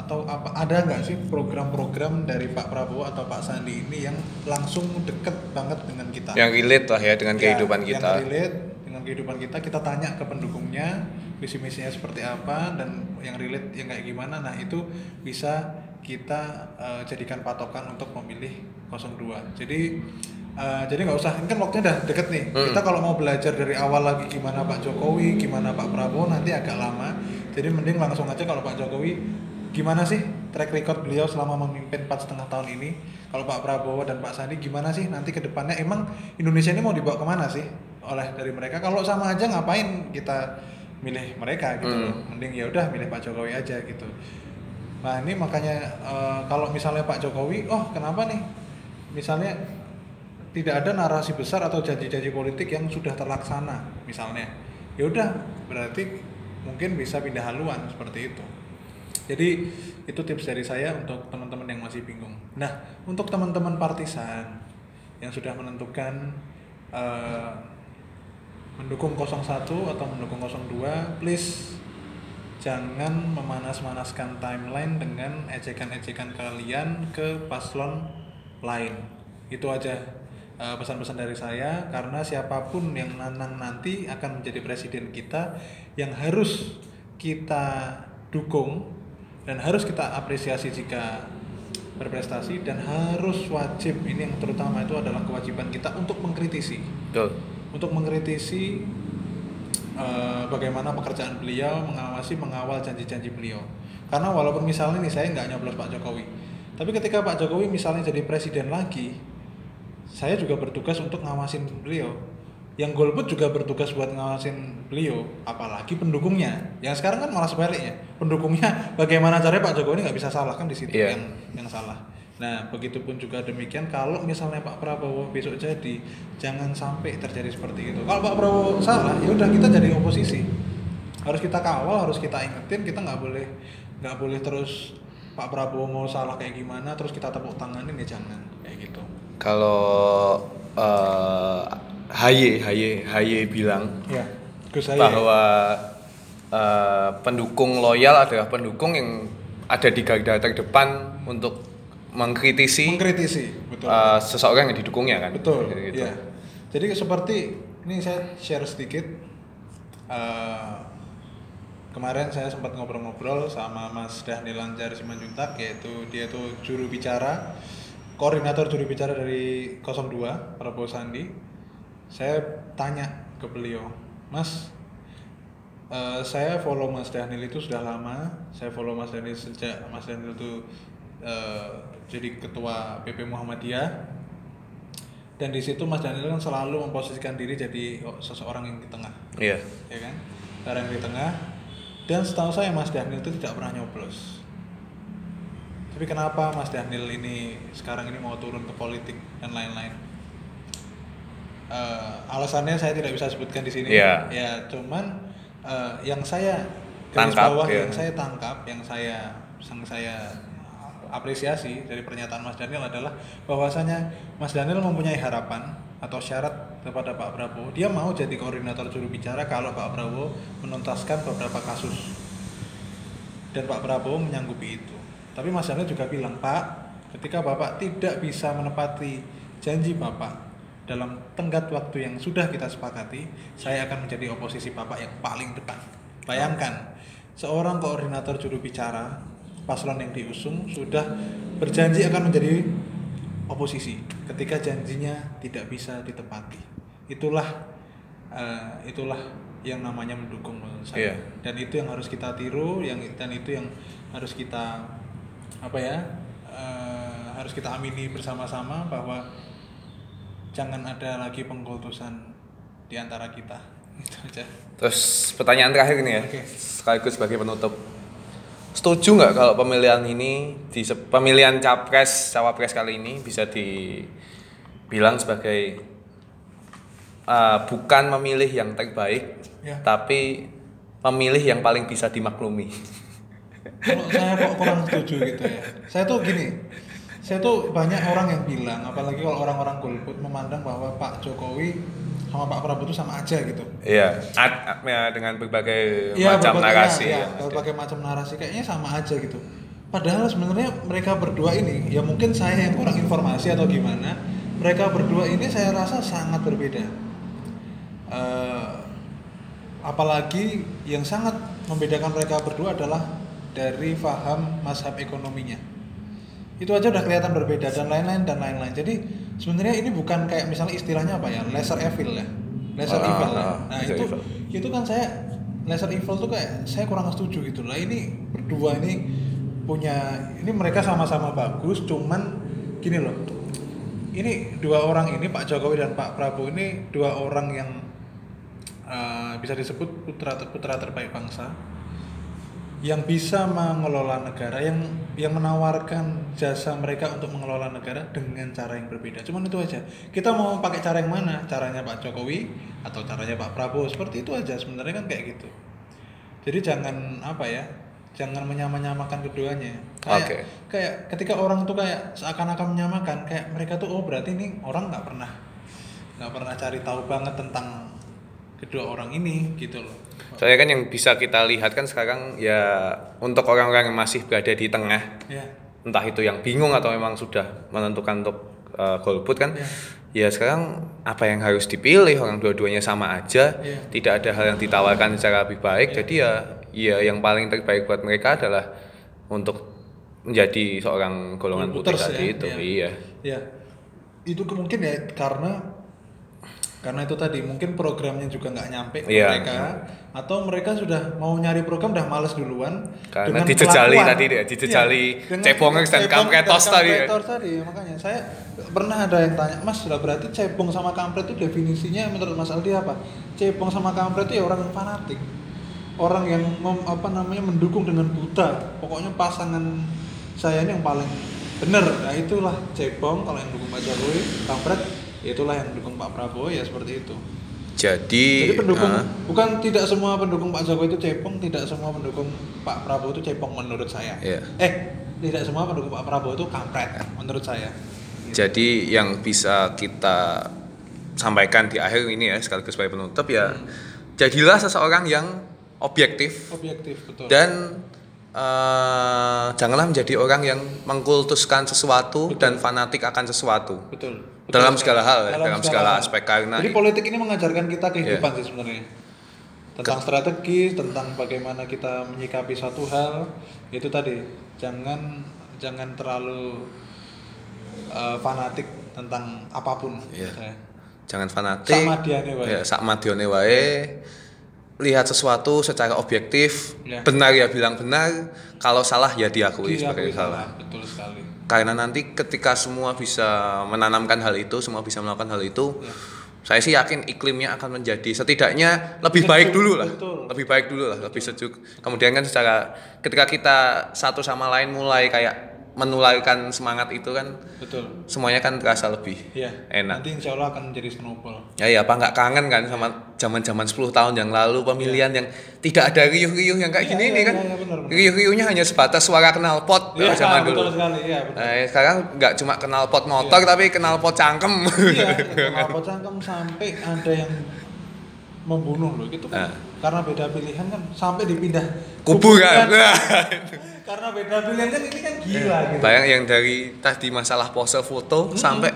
atau apa ada nggak sih program-program dari Pak Prabowo atau Pak Sandi ini yang langsung deket banget dengan kita? Yang relate lah ya dengan Ya, kehidupan yang kita. relate dengan kehidupan kita kita tanya ke pendukungnya visi misinya seperti apa dan yang relate yang kayak gimana nah itu bisa kita eh, jadikan patokan untuk memilih 02 jadi eh, jadi nggak usah ini kan waktunya udah deket nih Hmm. kita kalau mau belajar dari awal lagi gimana Pak Jokowi gimana Pak Prabowo nanti agak lama jadi mending langsung aja kalau Pak Jokowi gimana sih track record beliau selama memimpin empat setengah tahun ini? Kalau Pak Prabowo dan Pak Sandi gimana sih nanti ke depannya? Emang Indonesia ini mau dibawa ke mana sih oleh dari mereka? Kalau sama aja ngapain kita milih mereka gitu Hmm. mending ya udah milih Pak Jokowi aja gitu. Nah ini makanya eh, kalau misalnya Pak Jokowi oh kenapa nih? Misalnya tidak ada narasi besar atau janji-janji politik yang sudah terlaksana misalnya. Ya udah berarti mungkin bisa pindah haluan seperti itu jadi itu tips dari saya untuk teman-teman yang masih bingung. Nah untuk teman-teman partisan yang sudah menentukan eh, mendukung 01 atau mendukung 02 please jangan memanas-manaskan timeline dengan ejekan-ejekan kalian ke paslon lain. Itu aja eh, pesan-pesan dari saya karena siapa pun yang nanang nanti akan menjadi presiden kita yang harus kita dukung dan harus kita apresiasi jika berprestasi dan harus wajib ini yang terutama itu adalah kewajiban kita untuk mengkritisi Betul. untuk mengkritisi eh, bagaimana pekerjaan beliau, mengawasi, mengawal janji-janji beliau. Karena walaupun misalnya nih saya nggak nyoblos Pak Jokowi, tapi ketika Pak Jokowi misalnya jadi presiden lagi, saya juga bertugas untuk ngawasin beliau. Yang golput juga bertugas buat ngawasin beliau, apalagi pendukungnya. Yang sekarang kan malah sebaliknya, pendukungnya bagaimana caranya Pak Jokowi ini nggak bisa salah kan di situ Iya. yang yang salah. Nah, begitupun juga demikian kalau misalnya Pak Prabowo besok jadi, jangan sampai terjadi seperti itu. Kalau Pak Prabowo salah, ya udah kita jadi oposisi. Harus kita kawal, harus kita ingetin, kita nggak boleh nggak boleh terus Pak Prabowo mau salah kayak gimana, terus kita tepuk tanganin ya jangan kayak gitu. Kalau eh Haye, Haye, Haye bilang Ya, Gus saya. bahwa eh, pendukung loyal adalah pendukung yang ada di garda terdepan untuk mengkritisi mengkritisi, betul. eh, seseorang yang didukungnya kan. Betul. Gitu. Iya. Jadi seperti ini saya share sedikit. Eh, kemarin saya sempat ngobrol-ngobrol sama Mas Dhanil Lanjar Simanjuntak yaitu dia itu juru bicara koordinator juru bicara dari 02 Prabowo Sandi. Saya tanya ke beliau, Mas, eh, saya follow Mas Dhanil itu sudah lama. Saya follow Mas Dhanil sejak Mas Dhanil itu eh, jadi ketua PP Muhammadiyah. Dan di situ Mas Daniel kan selalu memposisikan diri jadi oh, seseorang yang di tengah. Iya. ya kan? Orang yang di tengah. Dan setahu saya Mas Daniel itu tidak pernah nyoblos. Tapi kenapa Mas Daniel ini sekarang ini mau turun ke politik dan lain-lain Eh, alasannya saya tidak bisa sebutkan di sini Iya. ya cuman eh, yang saya garis Tangkap, bawah ya. yang saya tangkap yang saya yang saya apresiasi dari pernyataan Mas Daniel adalah bahwasanya Mas Daniel mempunyai harapan atau syarat kepada Pak Prabowo dia mau jadi koordinator juru bicara kalau Pak Prabowo menuntaskan beberapa kasus dan Pak Prabowo menyanggupi itu tapi Mas Daniel juga bilang Pak ketika Bapak tidak bisa menepati janji Bapak dalam tenggat waktu yang sudah kita sepakati saya akan menjadi oposisi Bapak yang paling depan bayangkan seorang koordinator juru bicara paslon yang diusung sudah berjanji akan menjadi oposisi ketika janjinya tidak bisa ditepati. Itulah eh, itulah yang namanya mendukung menurut saya. Iya. dan itu yang harus kita tiru yang dan itu yang harus kita apa ya eh, harus kita amini bersama-sama bahwa jangan ada lagi pengkultusan di antara kita itu aja Terus pertanyaan terakhir ini ya, Oke. sekaligus sebagai penutup. Setuju nggak kalau pemilihan ini di pemilihan capres cawapres kali ini bisa dibilang sebagai uh, bukan memilih yang terbaik, Ya. tapi memilih yang paling bisa dimaklumi. kalau saya kok kurang setuju gitu ya saya tuh gini saya tuh banyak orang yang bilang apalagi kalau orang-orang golput memandang bahwa Pak Jokowi sama Pak Prabowo itu sama aja gitu Iya, ya, dengan berbagai Iya, macam berbagai- narasi. ya, yang ada. berbagai macam narasi kayaknya sama aja gitu. padahal sebenarnya mereka berdua ini ya mungkin saya yang kurang informasi atau gimana mereka berdua ini saya rasa sangat berbeda Eh, apalagi yang sangat membedakan mereka berdua adalah dari faham mazhab ekonominya itu aja udah kelihatan berbeda dan lain-lain dan lain-lain. Jadi sebenarnya ini bukan kayak misalnya istilahnya apa ya? Lesser evil ya? Lesser Ah, evil ya? ah, nah lesser itu evil. itu kan saya lesser evil tuh kayak saya kurang setuju gitu. Lah ini berdua ini punya ini mereka sama-sama bagus cuman gini loh. Ini dua orang ini Pak Jokowi dan Pak Prabowo ini dua orang yang eh, bisa disebut putra putra terbaik bangsa yang bisa mengelola negara yang yang menawarkan jasa mereka untuk mengelola negara dengan cara yang berbeda. Cuman itu aja. Kita mau pakai cara yang mana? Caranya Pak Jokowi atau caranya Pak Prabowo? Seperti itu aja sebenarnya kan kayak gitu. Jadi jangan apa ya? Jangan menyamakan keduanya. Kayak, Oke. kayak ketika orang tuh kayak seakan-akan menyamakan, kayak mereka tuh oh berarti ini orang nggak pernah nggak pernah cari tahu banget tentang kedua orang ini gitu loh. Soalnya kan yang bisa kita lihat kan sekarang ya untuk orang-orang yang masih berada di tengah, Ya. entah itu yang bingung atau memang sudah menentukan untuk uh, golput kan, ya sekarang apa yang harus dipilih orang dua-duanya sama aja, Iya. tidak ada hal yang ditawarkan secara lebih baik, jadi ya ya yang paling terbaik buat mereka adalah untuk menjadi seorang golongan putih Golputers tadi ya, itu, iya. iya. Ya, itu ke- mungkin ya karena karena itu tadi mungkin programnya juga nggak nyampe ke Iya. mereka atau mereka sudah mau nyari program udah males duluan Karena dengan dijejali kelakuan. tadi deh, dijejali dengan cebongers dan kampretos dan tadi ya. kampretos tadi makanya saya pernah ada yang tanya mas sudah berarti cebong sama kampret itu definisinya menurut mas Aldi apa cebong sama kampret itu ya orang yang fanatik orang yang mem- apa namanya mendukung dengan buta pokoknya pasangan saya ini yang paling benar nah itulah cebong kalau yang dukung Pak Jokowi kampret ya itulah yang dukung Pak Prabowo ya seperti itu. Jadi, jadi pendukung ah, bukan tidak semua pendukung Pak Jokowi itu cebong tidak semua pendukung Pak Prabowo itu cebong menurut saya. Iya. eh tidak semua pendukung Pak Prabowo itu kampret menurut saya. Jadi yang bisa kita sampaikan di akhir ini ya sekaligus sebagai penutup ya jadilah seseorang yang objektif. Objektif betul. Dan eh, janganlah menjadi orang yang mengkultuskan sesuatu dan fanatik akan sesuatu. Betul, betul dalam segala hal ya, dalam segala hal. aspek karena jadi politik ini mengajarkan kita kehidupan Iya. sih sebenarnya tentang strategi tentang bagaimana kita menyikapi suatu hal itu tadi jangan jangan terlalu eh, fanatik tentang apa pun Iya. saya. jangan fanatik Sama diane wae. ya sama diane wae lihat sesuatu secara objektif Ya. benar ya bilang benar kalau salah ya diakui Diakui sebagai salah betul sekali karena nanti ketika semua bisa menanamkan hal itu semua bisa melakukan hal itu Ya. saya sih yakin iklimnya akan menjadi setidaknya lebih Sejuk, baik dulu lah betul. lebih baik dulu lah lebih sejuk kemudian kan secara ketika kita satu sama lain mulai kayak menularkan semangat itu kan betul semuanya kan terasa lebih Iya. enak Nanti insya Allah akan menjadi snowball. ya ya apa nggak kangen kan sama zaman zaman 10 tahun yang lalu pemilihan yang tidak ada riuh-riuh yang kayak Iya, gini iya, ini kan iya, iya, benar, benar. riuh-riuhnya hanya sebatas suara knalpot Iya, zaman betul dulu sekali. Iya, betul. Nah, sekarang nggak cuma kenal pot motor tapi kenal pot cangkem. iya, kenapa cangkem sampai ada yang membunuh loh gitu kan. Nah. Karena beda pilihan kan sampai dipindah Kuburan. Karena beda pilihan kan ini kan gila gitu. Bayang yang dari tadi masalah pose foto sampai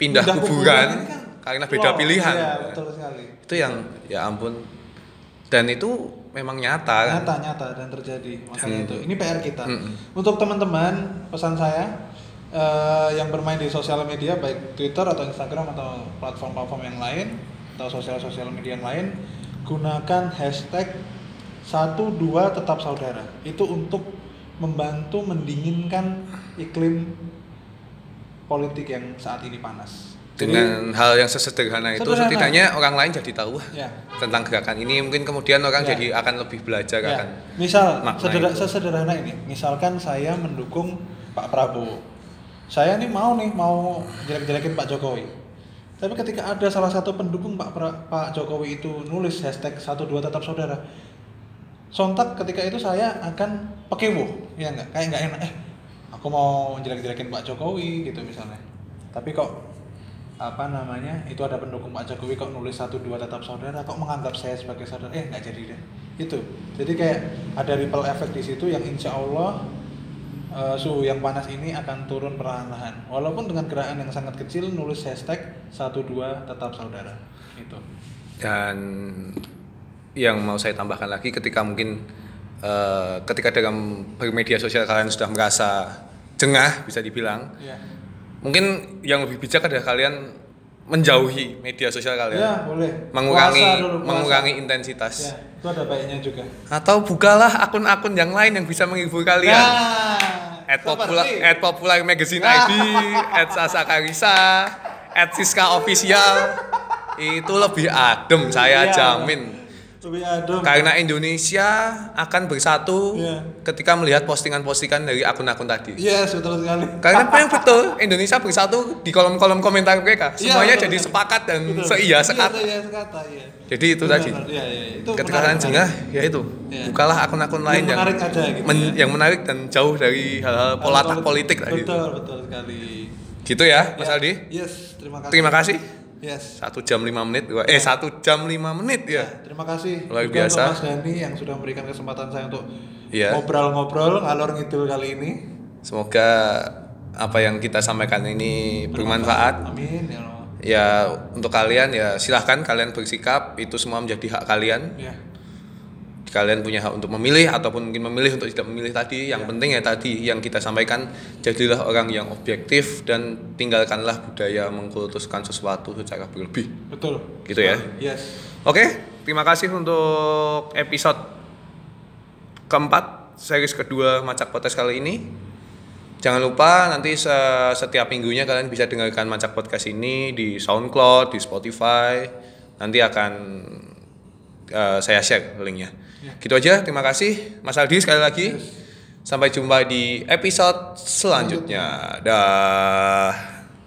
pindah, Pindah kuburan, ini kan karena beda pilihan. Iya, betul sekali. Itu yang ya ampun. Dan itu memang nyata kan. Nyata nyata dan terjadi. Makanya Hmm. itu. Ini PR kita. Mm-mm. Untuk teman-teman, pesan saya eh, yang bermain di sosial media baik Twitter atau Instagram atau platform-platform yang lain atau sosial-sosial media yang lain, gunakan hashtag satu dua tetap saudara. Itu untuk membantu mendinginkan iklim politik yang saat ini panas. Jadi, Dengan hal yang sesederhana itu Sederhana. setidaknya orang lain jadi tahu ya, tentang gerakan ini mungkin kemudian orang Ya. jadi akan lebih belajar Ya, akan misal sesederhana ini, misalkan saya mendukung Pak Prabowo, saya nih mau nih mau jelek-jelekin Pak Jokowi. Tapi ketika ada salah satu pendukung Pak Pra- Pak Jokowi itu nulis hashtag 12 tetap saudara, sontak ketika itu saya akan pekewo, ya nggak? Kayak nggak enak. Eh, aku mau jelek-jelekin Pak Jokowi gitu misalnya. Tapi kok apa namanya itu ada pendukung Pak Jokowi kok nulis satu dua tetap saudara kok menganggap saya sebagai saudara eh nggak jadi deh itu jadi kayak ada ripple effect di situ yang insya Allah eh, suhu yang panas ini akan turun perlahan-lahan. Walaupun dengan gerakan yang sangat kecil nulis hashtag 12 tetap saudara. Itu. Dan yang mau saya tambahkan lagi ketika mungkin eh, ketika dalam bermedia sosial kalian sudah merasa jengah bisa dibilang, Ya. mungkin yang lebih bijak adalah kalian menjauhi media sosial kalian. Ya, boleh. Mengurangi Puasa dulu, puasa. mengurangi intensitas. Ya, itu ada baiknya juga. Atau bukalah akun-akun yang lain yang bisa menghibur kalian. Nah, at popular at popular magazine ID, at Sasa Karisa, at Siska official. Itu lebih adem saya Iya. jamin. Adem. Karena Indonesia akan bersatu Iya. ketika melihat postingan-postingan dari akun-akun tadi. Yes, betul sekali. Karena memang betul Indonesia bersatu di kolom-kolom komentar mereka. Iya, Semuanya betul jadi sekali. sepakat dan Betul. seia Iya, sekata. seia sekata, iya. Jadi itu Benar, tadi. Iya, iya, itu Ketika jengah, ya itu. Iya. Bukalah akun-akun lain Yang yang menarik aja gitu men- ya. yang menarik dan jauh dari hal-hal polatak Betul, politik tadi. Betul, betul sekali. Gitu ya, Mas Ya, Aldi. Yes, terima kasih. Terima kasih. Yes. Satu jam lima menit, gua- eh satu jam lima menit Ya, ya. terima kasih Luar biasa. Mas Dani yang sudah memberikan kesempatan saya untuk Iya. ngobrol-ngobrol ngalor ngidul kali ini. Semoga apa yang kita sampaikan ini bermanfaat. Amin ya. Ya untuk kalian ya silahkan kalian bersikap itu semua menjadi hak kalian. Ya. Kalian punya hak untuk memilih ataupun mungkin memilih untuk tidak memilih tadi. Yang penting ya tadi yang kita sampaikan jadilah orang yang objektif dan tinggalkanlah budaya mengkultuskan sesuatu secara berlebih. Betul. Gitu ya. Yes. Oke, terima kasih untuk episode keempat series kedua Macak Podcast kali ini. Jangan lupa nanti se- setiap minggunya kalian bisa dengarkan Macak Podcast ini di SoundCloud, di Spotify. Nanti akan eh, saya share linknya. Gitu aja, terima kasih Mas Aldi sekali lagi. Sampai jumpa di episode selanjutnya. Dah.